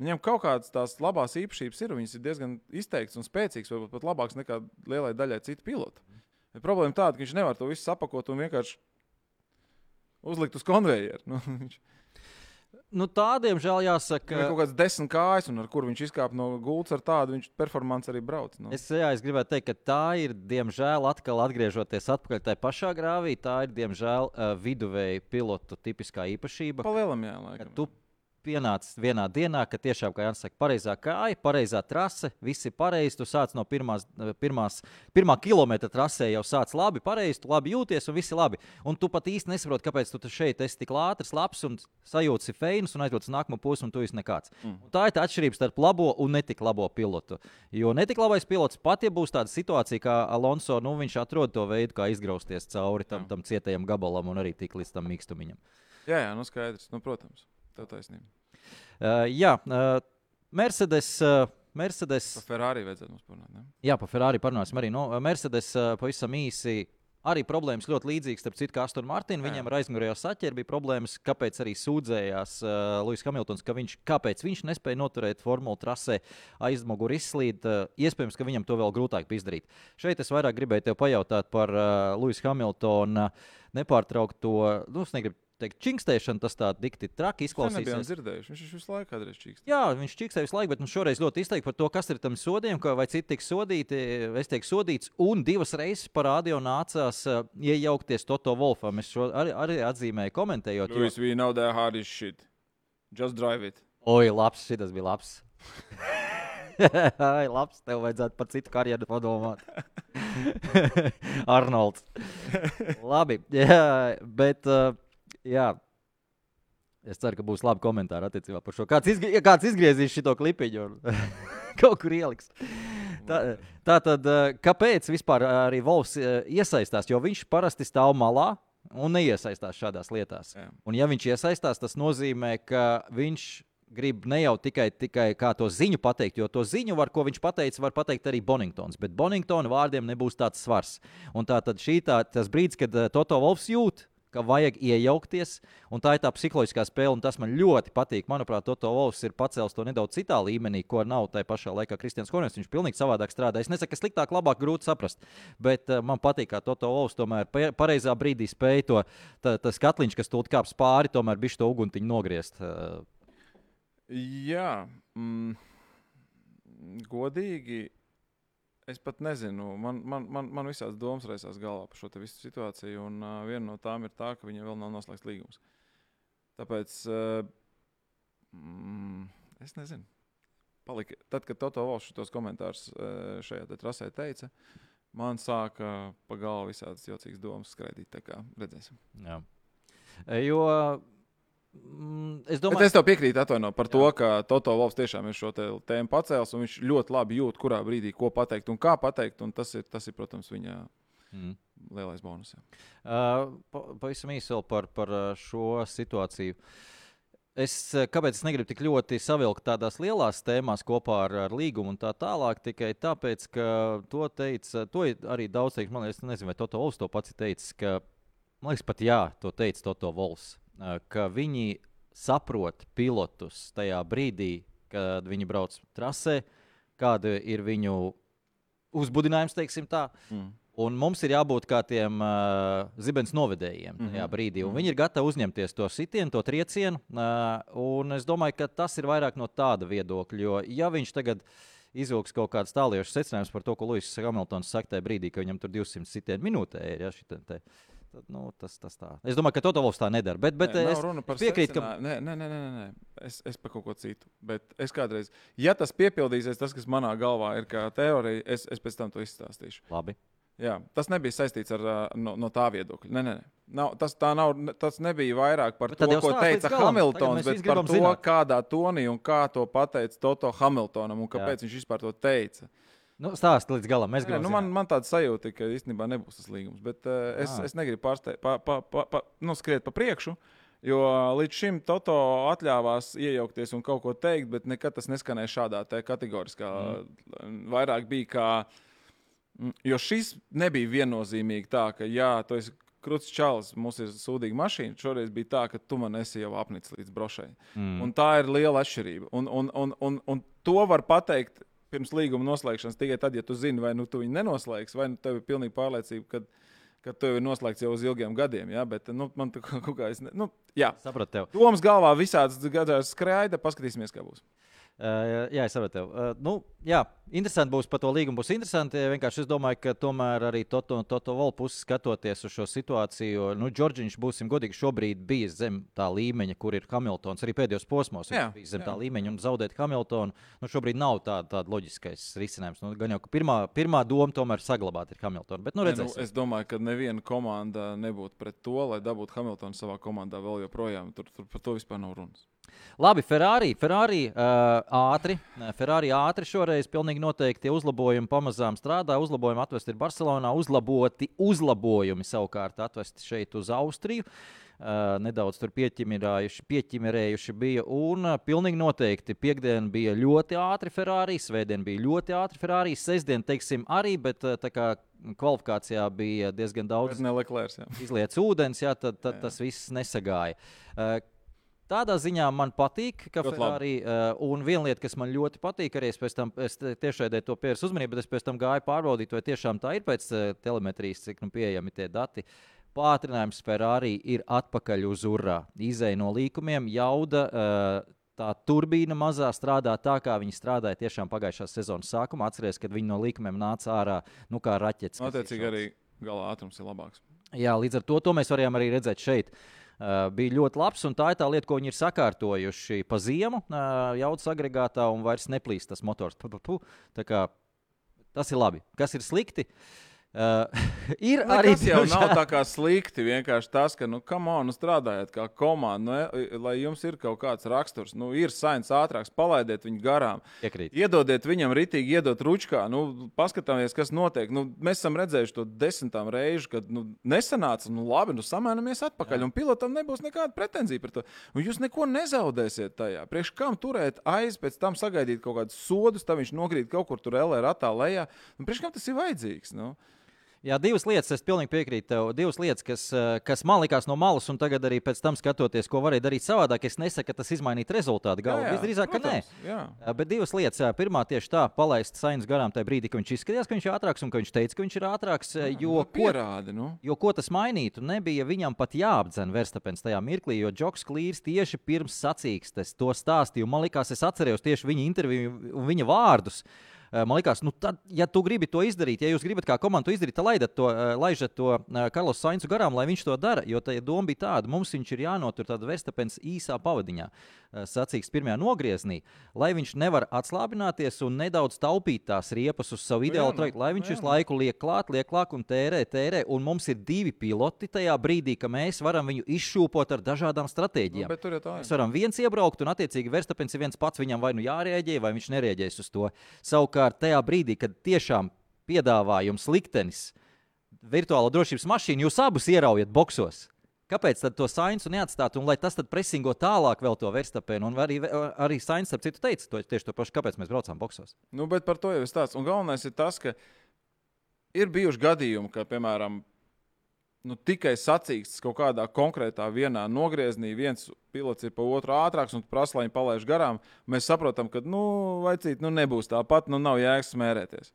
Viņam kaut kādas tās labās īpašības ir, un viņas ir diezgan izteikts un spēcīgs, varbūt pat labāks nekā lielai daļai citu pilotu. Bet problēma tāda, ka viņš nevar to visu sapakot un vienkārši uzlikt uz konvejeru. Nu, viņš Nu, tādiem žēl jāsaka. ir kaut kāds desmit kājas, un ar kur viņš izkāpa no gultas, ar tādu viņš performance arī brauc. Nu. Es, jā, es gribētu teikt, ka tā ir, diemžēl, atkal atgriežoties atpakaļ tajā pašā grāvī, tā ir, diemžēl, uh, viduvēja pilotu tipiskā īpašība. Pa lielam, jā, Ka laikam. tu pienācis vienā dienā, ka tiešām, kā Jānis saka, pareizā kāja, pareizā trase, viss ir pareizi. Tu sāc no pirmās, pirmās, pirmā kilometra trasē, jau sāc labi, pareizi, tu labi jūties un viss ir labi. Un tu pat īsti nesaproti, kāpēc tu šeit esi tik ātrs, labs un sajūti si feinus un aizdodas nākamo posmu, un tu esi nekāds. Mm. Un tā ir tā atšķirība starp labo un netik labo pilotu. Jo netik labais pilots pat, ja būs tāda situācija, kā Alonso, nu viņš atrod to veidu, kā izgrausties cauri tam, tam cietajam gabalam un arī tik līdz tam mīkstumiņam. Jā, jā, nu skaidrs. Nu, protams, tev taisnība. Uh, jā, uh, Mercedes. Uh, Mercedes Par Ferrari vajadzētu mums parunāt. Ne? Jā, par Ferrari parunāsim arī. No, Mercedes uh, pavisam īsi. Arī problēmas ļoti līdzīgas, starp citu, kā Aston Martin. Viņam ar aizmugurējo saķeri bija problēmas, kāpēc arī sūdzējās uh, Lūsis Hamiltons, ka viņš, kāpēc viņš nespēja noturēt formulu trasē, aizmugurē izslīd. Uh, iespējams, ka viņam to vēl grūtāk bija izdarīt. Šeit es vairāk gribēju te pajautāt par uh, Lūsis Hamiltona nepārtraukto, nu, es negribu teikt, čingstēšanu. Tas tā dikti traki Mēs nebijām izklausīsies. dzirdējuši. Viņš visu laiku kādreiz čīkst. Jā, viņš čiksē visu laiku, bet nu, šoreiz ļoti izteikti par to, kas ir tam sodiem, vai citi tiks sodīti. Es teiktu, sodīts, un divas reizes parādīja, nācās uh, iejaukties Toto Wolfam. Es šo arī, arī atzīmēju, komentējot. Jo, Luis, we know that hard is shit. Just drive it. Oi, labs, šis bija labs. Ai, labs, tev vajadzētu par citu karjeru padomāt. Arnolds. Labi, jā, bet uh, jā. Es ceru, ka būs labi komentāri attiecībā par šo. Kāds, izgrie, ja kāds izgriezīs šo klipiņu un kaut kur ieliks. Tā, tā tad, uh, kāpēc vispār arī Volfs uh, iesaistās? Jo viņš parasti stāv malā un neiesaistās šādās lietās. Jā. Un, ja viņš iesaistās, tas nozīmē, ka viņš grib ne jau tikai, tikai kā to ziņu pateikt, jo to ziņu, var, ko viņš pateica, var pateikt arī Boningtons. Bet Boningtona vārdiem nebūs tāds svars. Un tā tad šī tā, tas brīdis, kad Toto Wolfs jūt, ka vajag iejaukties, un tā ir tā psiholoģiskā spēle, un tas man ļoti patīk. Manuprāt, Toto Wolfs ir pacēlis to nedaudz citā līmenī, ko nav tajā pašā laikā Kristians Korners. Viņš pilnīgi savādāk strādā. Es nesaku, ka sliktāk, labāk, grūti saprast, bet uh, man patīk, kā Toto Wolfs tomēr pa- pareizā brīdī spēja to tā, tas katliņš, kas tur kāps pāri, tomēr bija to uguntiņu nogriezt. Uh, Jā, mm, godīgi. Es pat nezinu, man, man, man, man visādas domas raisās galvā par šo visu situāciju, un uh, viena no tām ir tā, ka viņam vēl nav noslēgts līgums. Tāpēc uh, mm, es nezinu. Palika, tad, kad Toto Valšs šos komentārus uh, šajā te trasē teica, man sāka pa galvu visādas jocīgas domas skraidīt. Tā kā redzēsim. Jā. Jo mm, es Bet domāju, es tev piekrītu atvaino, par to, ka Toto Valks tiešām ir šo te tēmu pacēlis, un viņš ļoti labi jūt, kurā brīdī ko pateikt un kā pateikt. Un tas, ir, tas ir, protams, viņa mm. lielais bonus. jā. Uh, pa- Pavisam īsi vēl par, par uh, šo situāciju. Es, uh, kāpēc es negribu tik ļoti savilkt tādās lielās tēmās kopā ar, ar līgumu un tā tālāk? Tikai tāpēc, ka to teica, to ir arī daudz teikt. Man liekas, nezinu, vai Toto Vols to pats ir teicis, ka, man liekas, pat jā, to teica Toto Vols, uh, ka viņi saprot pilotus tajā brīdī, kad viņi brauc trasē, kāda ir viņu uzbudinājums, teiksim tā. Mm. Un mums ir jābūt kā tiem uh, zibens novedējiem tajā Mhm. brīdī. Un Mhm. viņi ir gatavi uzņemties to sitienu, to triecienu. Uh, es domāju, ka tas ir vairāk no tāda viedokļa. Jo, ja viņš tagad izvilks kaut kādas tālākas secinājumus par to, ko Lūsis Hamiltons saka tajā brīdī, ka viņam tur 200 sitienu minūtē ir, ja, šitien te, tad, nu, tas, tas tā. Es domāju, ka Toto Wolfs tā nedara. Bet, bet Nē, es, piekrītu, ka. Nē, nē, nē, nē, nē. Es, es par kaut ko citu. Bet es kādreiz, ja tas piepildīsies, tas, kas manā galvā ir kā teorija, es, es pēc tam to izstāstīšu. labi. Jā, tas nebija saistīts ar no, no tā viedokļa. Nē, nē, nē. Nav, tas, tā nav, tas nebija vairāk par Bet to, ko teica Hamiltons, bet par to, zināt. kādā tonī un kā to pateica Toto Hamiltonam un kāpēc Jā. viņš vispār to teica. Nu, Stāst līdz galam. Nē, gribam nu, man, man tāda sajūta, ka īstenībā nebūs tas līgums. Bet uh, es, Ah. es negribu pārsteigt, pa, pa, pa, pa, nu, skriet pa priekšu. Jo līdz šim Toto atļāvās iejaukties un kaut ko teikt, bet nekad tas neskanēja šādā te kategoriskā. Mm. Vairāk bija kā. mm, Jo šis nebija viennozīmīgi tā, ka, jā, tu esi krūtis čalis, mums ir sūdīga mašīna. Šoreiz bija tā, ka tu man esi jau apnicis līdz brošai. Mm. Un tā ir liela atšķirība. Un, un, un, un, un to var pateikt pirms līguma noslēgšanas tikai tad, ja tu zini, vai nu tu viņu nenoslēgsi, vai nu tev ir pilnīga pārliecība, ka, ka tev ir noslēgts jau uz ilgiem gadiem. Ja? Bet nu, man tur kaut kā es. Ne, nu, jā. sapratu tev. Domas galvā visādas gadās skraida, paskatīsimies, kā būs. Uh, jā, es saprotu. Uh, nu, jā, interesanti būs par to līgumu. Būs interesanti. Vienkārši es domāju, ka tomēr arī Toto, Toto Volta puses skatoties uz šo situāciju, nu, Džordžiņš, būsim godīgi, šobrīd bija zem tā līmeņa, kur ir Hamiltons. Arī pēdējos posmos Jā, bija zem jā. tā līmeņa un zaudēt Hamiltonu. Nu, šobrīd nav tāda, tāda loģiskais risinājums. Nu, gan jau, pirmā, pirmā doma tomēr saglabāt ir Hamiltonu. Bet, nu, Ne, Nu, es domāju, ka neviena komanda nebūtu pret to, lai dabūtu Hamiltonu savā komandā vēl joprojām. Tur, tur par to vispār nav runas. Labi, Ferrari. Ferrari uh, ātri. Ferrari ātri šoreiz pilnīgi noteikti tie uzlabojumi pamazām strādā. Uzlabojumi atvesti ir Barcelonā, uzlaboti uzlabojumi savukārt atvesti šeit uz Austriju. Uh, nedaudz tur pieķimerējuši, bija. Un uh, pilnīgi noteikti piekdiena bija ļoti ātri Ferrari, svētdiena bija ļoti ātri Ferrari, sestdiena, teiksim, arī, bet uh, tā kā kvalifikācijā bija diezgan daudz Bet ne Leclerc. jā. izlietas ūdens, jā, tad, tad Jā. tas viss nesagāja. Uh, Tādā ziņā man patīk, ka Ferrari, uh, un viena lieta, kas man ļoti patīk, arī es pēc tam tiešraidē to pievērsu uzmanību, bet es pēc tam gāju pārbaudīt, vai tiešām tā ir pēc uh, telemetrijas, cik nu pieejami tie dati. Pātrinājums Ferrari ir atpakaļ uz urā. Izēja no līkumiem, jauda. Uh, Tā turbīna mazā strādā tā, kā viņi strādāja tiešām pagājušā sezonas sākumā. Atcerieties, kad viņi no līkumiem nāca ārā, nu kā raķetes. Attiecīgi arī gala ātrums ir labāks. Jā, līdz ar to, to mēs varējām arī redzēt šeit. Uh, bija ļoti labs, tā ir tā lieta, ko viņi ir sakārtojuši pa ziemu, uh, jaudas agregātā, un vairs neplīst tas motors. Pu, pu, pu. Tā kā Tas ir labi. Kas ir slikti? Uh, ir arī Tas jau nav tā kā slikti. Vienkārši tas, ka, nu, kam on, nu, strādājat kā komanda, nu, lai jums ir kaut kāds raksturs, nu, ir sains ātrāks, palaidiet viņu garām. Piekrīt. Iedodiet viņam ritīgi, iedot ručkā. Nu, paskatāmies, kas notiek. Nu, mēs esam redzējuši to desmitām reižu, kad nu, nesanāca. Nu, labi, nu, samēnamies atpakaļ. Jā. Un pilotam nebūs nekāda pretenzija par to. Un jūs neko nezaudēsiet tajā. Priekš kam turēt aiz, pēc tam sagaidīt kaut kādus sodus, tad viņš nokrīt kaut kur tur LR attā lejā. Nu, priekš kam tas ir vajadzīgs? Nu? Jā, divas lietas, es pilnīgi piekrītu tev. Divas lietas, kas, eh, kas man likās no malas, un tagad arī pēc tam skatoties, ko varēja darīt savādāk. Es nesaku, ka tas izmainītu rezultātu galvu. Visdrīzāk, ka nē. Jā. Jā, Bet divas lietas. jā. Pirmā tieši tā, palaist sainus garām tajā brīdī, kad viņš izskatījās, ka viņš ir ātrāks un ka viņš teica, ka viņš ir ātrāks. Jo, Nu, ko, pierādi, nu. jo ko tas mainītu? Nebija viņam pat jāapdzen Verstapens tajā mirklī, jo Džoks Klīrs tieši pirms sacīkstes to stāstīja. Man liekas, es atceros tieši viņa interviju un viņa vārdus. Eh, Man liekas, nu tad, ja tu gribi to izdarīt, ja jūs gribat kā komanda to izdarīt, tad laidat to, eh, laižat to eh, Karlos Sainzu garām, lai viņš to dara. Jo tā doma bija tāda, mums viņš ir jānotur tādā Verstapens īsā pavadiņā. Uh, sacīks pirmajā nogriezienī, lai viņš nevar atslābināties un nedaudz taupīt tās riepas uz savu Nu ideālu nu, trajektoriju, lai nu viņš jā, visu nu. laiku liek klāt, liek klāt un tērē, tērē. Un mums ir divi piloti tajā brīdī, ka mēs varam viņu izšūpot ar dažādām Nu, stratēģijām. tā Mēs varam viens iebraukt, un attiecīgi Verstapens ir viens pats. Viņam vai nu jārēģē, vai viņš nereaģēs uz to. Savukārt, tajā brīdī, kad tiešām piedāvājums liktenis, virtuāla drošības mašīna, jūs abus ieraujat boksos. Kāpēc tad to sainsu neatstāt, un lai tas tad presingo tālāk vēl to Verstapenu? Un arī, arī Sainz, ap citu, teica to, tieši to pašu, kāpēc mēs braucām boksos. Nu, bet par to jau ir stāsts. Un galvenais ir tas, ka ir bijuši gadījumi, ka, piemēram, nu, tikai sacīksts kaut kādā konkrētā vienā nogriezienī, viens pilots ir pa otru ātrāks un prasa, lai viņu palaiž garām. Mēs saprotam, ka, nu, vajadzīt, nu, nebūs tāpat, nu, nav jēgas smērēties.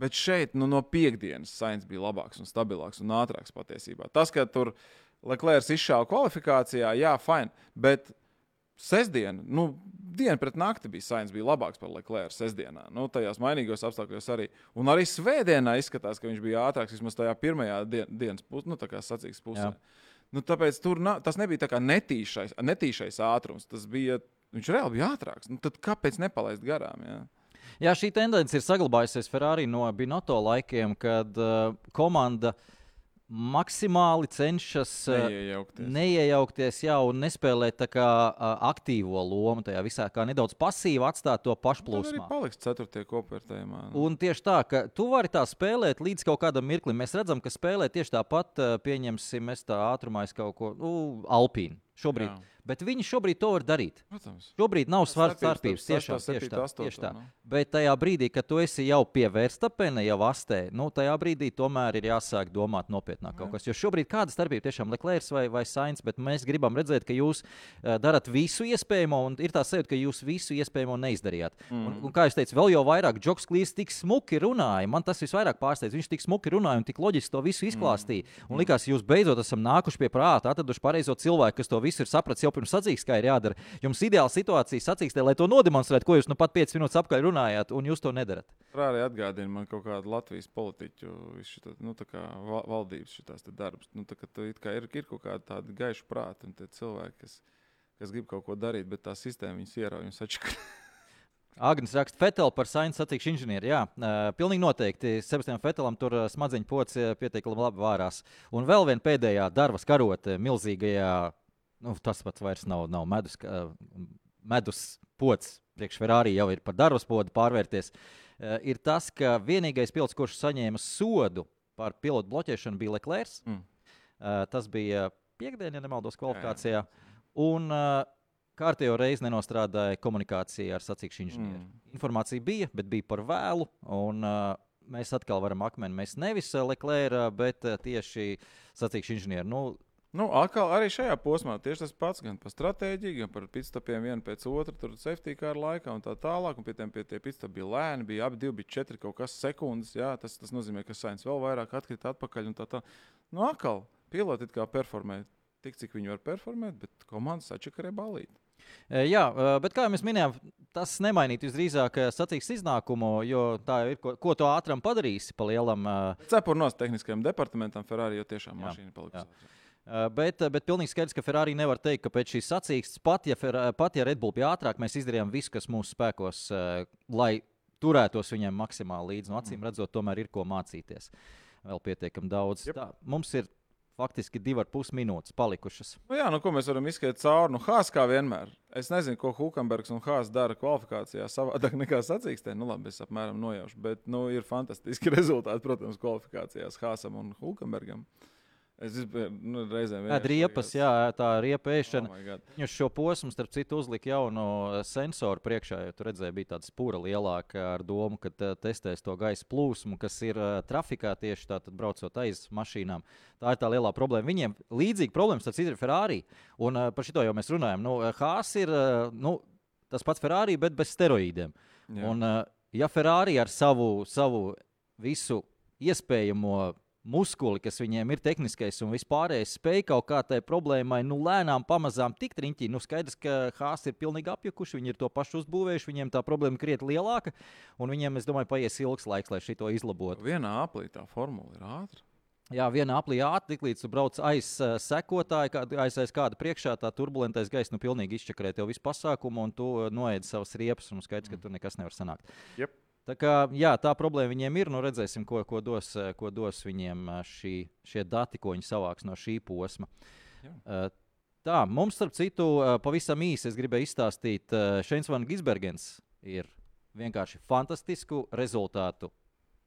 Bet šeit nu, no piekdienas sains bija labāks un stabilāks un ātrāks patiesībā. Tas, ka tur Leclerc izšāva kvalifikācijā, jā, fine. Bet sestdiena, nu, diena pret nakti bija sains, bija labāks par Leclerc sestdienā. Nu, tajās mainīgos apstākļos arī. Un arī svētdienā izskatās, ka viņš bija ātrāks vismaz tajā pirmajā dien, dienas pusē, nu, tā kā sacīks pusē. Jā. Nu, tāpēc tur na, tas nebija tā kā netīšais, netīšais ātrums. Tas bija, viņš reāli bija ātrāks. Nu, tad kāpēc nepalaist garām? Jā? Jā, šī tendence ir saglabājusies Ferrari no Binoto laikiem, kad uh, komanda maksimāli cenšas uh, Neiejaukties. neiejaukties jā, un nespēlēt tā kā, uh, aktīvo lomu tajā visā, kā nedaudz pasīvi atstāt to Tur arī pašplūsmu. paliks ceturtajā kopvērtējumā. Nu. Un tieši tā, ka tu vari tā spēlēt līdz kaut kādam mirklim. Mēs redzam, ka spēlē tieši tāpat, uh, pieņemsim, mēs tā ātrumā es kaut ko, nu, Alpīnu šobrīd. Jā. Bet viņi šobrīd to var darīt. Protams. Šobrīd nav Starpības sestā, tieši tā, tieši tā. nu. Bet tajā brīdī, kad tu esi jau pie vērstapena, jau astē, nu, tajā brīdī tomēr ir jāsāk domāt nopietnāk kaut kas. Jo šobrīd kāda starpība tiešām Leclerc vai, vai Sainz, bet mēs gribam redzēt, ka jūs uh, darat visu iespējamo, un ir tā sajūta, ka jūs visu iespējamo neizdarījāt. Mm. Un, un, kā jau teicu, vēl jau vairāk Džoks Klīs tik smuki runāja. Man tas visvairāk pārsteidz. Viņš tik smuki runāja un tik loģiski to visu izklāstīja. Mm. Un likās, jūs beidzot esam nākuši pie prāta, atraduši pareizo cilvēku, kas to visu ir sapratis jau pirms sacīks, kā ir jādara. Jums ideāla situācija sacīkstē, lai to nodemonstrētu, ko jūs nu pat 5 minūtes apkārt runājāt, un jūs to nedarat. Tur arī atgādina man kaut kādu Latvijas politiķu, šitā, nu, tā kā val- valdības šitās te darbus. Nu, tā kā it kā ir, ir kaut kāda tāda gaiša prāta un cilvēki, kas, kas grib kaut ko darīt, bet tā sistēma viņus ierauj un sačaka. Agnēs raksta, Fetela par Sainz satikšu inženieri. Jā, uh, pilnīgi noteikti. Sebastianam Fetelam tur smadzeņu pocis pietiekami labi vārās. Un vēl viena pēdējā darba karote milzīgajā, nu, tas pats vairs nav, nav medus, uh, medus pocis. Priekš Ferrari jau ir par darba podu pārvērties. Uh, ir tas, ka vienīgais pilots, kurš saņēma sodu par pilotu bloķēšanu, bija Leclerc. Mm. Uh, tas bija piekdienā, ja nemaldos, kvalifikācijā. Un kārtējo reizi nenostrādāja komunikācija ar sacīkšu inženieri. Mm. Informācija bija, bet bija par vēlu. Un, mēs atkal varam akmeni. Mēs nevis Leclerc, bet tieši sacīkšu inženieri. Nu, Nu, atkal arī šajā posmā tieši tas pats, gan par stratēģiju, gan par pitstopiem vienu pēc otra, tur safety kā ar laikā un tā tālāk. Un pie tiem pie tie pitstopi bija lēni, bija abi divi, bija četri kaut kas sekundes. Jā, tas, tas nozīmē, ka Sainz vēl vairāk atkrita atpakaļ un tā tā. Nu, atkal piloti kā performē tik, cik viņi var performēt, bet komandas atšakarē balīt. E, Jā, e, bet kā jau mēs minējām, tas nemainītu visdrīzāk e, sacīks iznākumu, jo tā ir, ko, ko to ātram padarīsi pa lielam. Cepurnos tehniskajam departamentam Ferrari jau tiešām Jā, mašīna jā. Uh, Bet, uh, bet pilnīgi skaidrs, ka Ferrari nevar teikt, ka pēc šīs sacīkstes, pat ja, Fer, pat ja Red Bull bija ātrāk, mēs izdarījām visu, kas mūsu spēkos, uh, lai turētos viņiem maksimāli līdzi. No acīm redzot, tomēr ir ko mācīties. Vēl pietiekami daudz. Jep. Tā, mums ir faktiski divi ar pus minūtes palikušas. Nu, jā, nu, ko mēs varam izskatīt cauri? Nu, Hāzs kā vienmēr. Es nezinu, ko Hulkenbergs un Hāzs dara kvalifikācijā savādāk nekā sacīkstē. Nu, labi, es apmēram nojaušu, bet nu, ir fantastiski rezultāti, protams, kvalifikācijās Hāzam un Hulkenbergam. Es vispār, nu, reizēm Ēd riepas, jā, tā riepa ēšana. Oh. Viņš šo posmu, starp citu, uzlika jaunu eh, sensoru priekšā. Jo tur redzēja, bija tāda spūra lielāka ar domu, ka eh, testēs to gaisa plūsmu, kas ir trafikā tieši tādā braucot aiz mašīnām. Tā ir tā lielā problēma. Viņiem līdzīga problēma starp citu ir Ferrari. Un par šito jau mēs runājam. Nu, Hāzs ir nu, tas pats Ferrari, bet bez steroīdiem. Jā. Un, ja Ferrari ar savu, savu visu iespējamo muskuli, kas viņiem ir tehniskais un vispārējais, spēj kaut kā tai problēmai, nu, lēnām, pamazām tikt riņķī. Nu, skaidrs, ka Hāzs ir pilnīgi apjukuši, viņi ir to pašu uzbūvējuši, viņiem tā problēma krietni lielāka, un viņiem, es domāju, paies ilgs laiks, lai šo izlabotu. Vienā aplī tā formula ir ātra. Jā, vienā aplī ātri, līdz brauc aiz uh, sekotāja, kā, aiz, aiz kāda priekšā, tā turbulentais gaiss nu pilnīgi izčakarē tev visu pasākumu, un tu uh, noēdi savas riepas, un skaidrs, ka tur nekas nevar sanākt. Jep. Tā, kā, jā, tā problēma viņiem ir. Nu, redzēsim, ko, ko, dos, uh, ko dos viņiem uh, šī, šie dati, ko viņi savāks no šī posma. Jā. Uh, tā, mums, starp citu, uh, pavisam īsi es gribēju izstāstīt, uh, Šeins Van Gisbergens ir vienkārši fantastisku rezultātu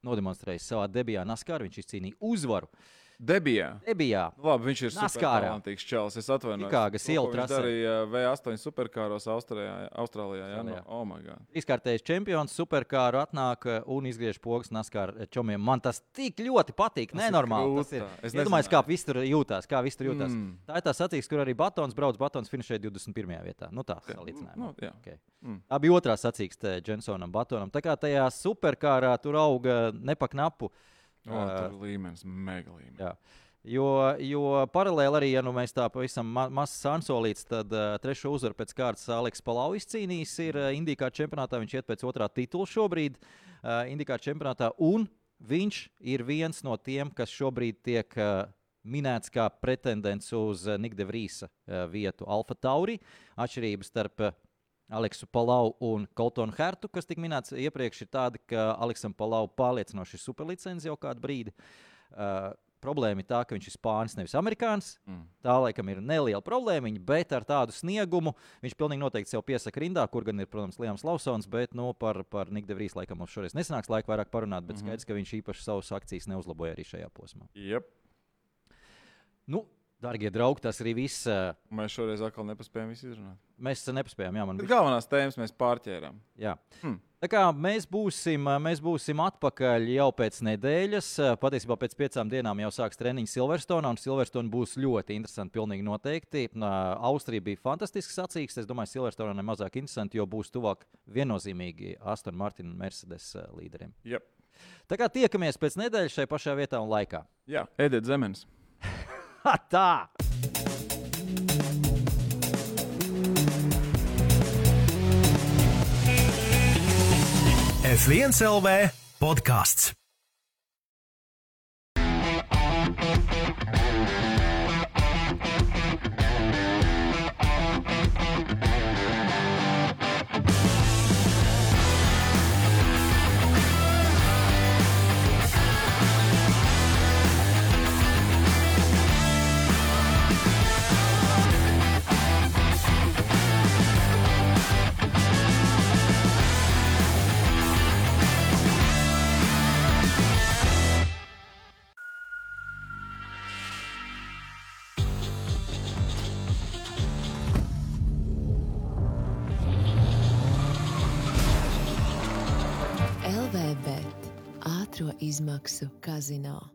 nodemonstrējis savā debijā Naskārā. Viņš izcīnīja uzvaru. Debijā. Debijā. Nu, Labi, viņš ir supertalantīgs čels. Es atvainojos. Čikāgas ko ielu viņš trasē. darīja V8 superkāros Austrālijā. Austrālijā jā, no, Austrālijā. oh my God. Izkārtējis čempions, superkāru atnāk uh, un izgriež pogas Naskāra čomiem. Man tas tik ļoti patīk. Tas Nenormāli. Tas ir. Es Iedomājieties, kā viss tur jūtās. Kā viss tur jūtās. Mm. Tā ir tā sacīks, kur arī Batons brauc. Batons finišēja 21. vietā. Nu, tā salīdzinājumā. Nu, jā. Okay. Mm. Bija otrā sacīkste Jensonam, Batonam. Tā kā tajā superkārā tur auga nepaknapu. O, tur līmenis mega līmenis. Jā. Jo, jo paralēli arī, ja nu mēs tā pavisam ma mazs sansolīts, tad uh, trešo uzvaru pēc kārtas Aleks Palau izcīnījis. Ir uh, Indijā čempionātā, viņš iet pēc otrā titula šobrīd uh, Indijā čempionātā, un viņš ir viens no tiem, kas šobrīd tiek uh, minēts kā pretendents uz uh, Nikde Vrīsa uh, vietu Alfa Tauri. Atšķirības starp uh, Aleksu Palau un Koltonu Hertu, kas tika minēts iepriekš, ir tāda, ka Aleksam Palau pārliecinoši ir superlicence jau kādu brīdi. Uh, problēma ir tā, ka viņš ir spānis, nevis amerikānis. Mm. Tā laikam ir neliela problēma, bet ar tādu sniegumu viņš pilnīgi noteikti sev piesaka rindā, kur gan ir, protams, Liams Lausons. Bet nu, par, par Niku Devrīs laikam mums šoreiz nesanāks laika vairāk parunāt, bet mm. -hmm. skaidrs, ka viņš īpaši savus akcijas neuzlaboja arī šajā posmā. Yep. Nu, darbie draugi, tas arī viss. uh, Mēs šoreiz atkal nepaspējām visu izrunāt. Mēs nepaspējām, jā, man bija. galvenās tēmas mēs pārķērām. Jā. Hmm. Tā kā mēs būsim, mēs būsim atpakaļ jau pēc nedēļas. Patiesībā pēc piecām dienām jau sāks treniņš Silverstonā, un Silverstone būs ļoti interesanti. Pilnīgi noteikti. Austrija bija fantastisks sacīks. Es domāju, Silverstonā nemazāk interesanti, jo būs tuvāk viennozīmīgi Aston Martin un Mercedes līderiem. Yep. Tā kā tiekamies pēc nedēļas šajā pašā vietā un laikā. Jā, Edita Zemenis. Tā! F1 LV podkāsts. Izmaksu kazino.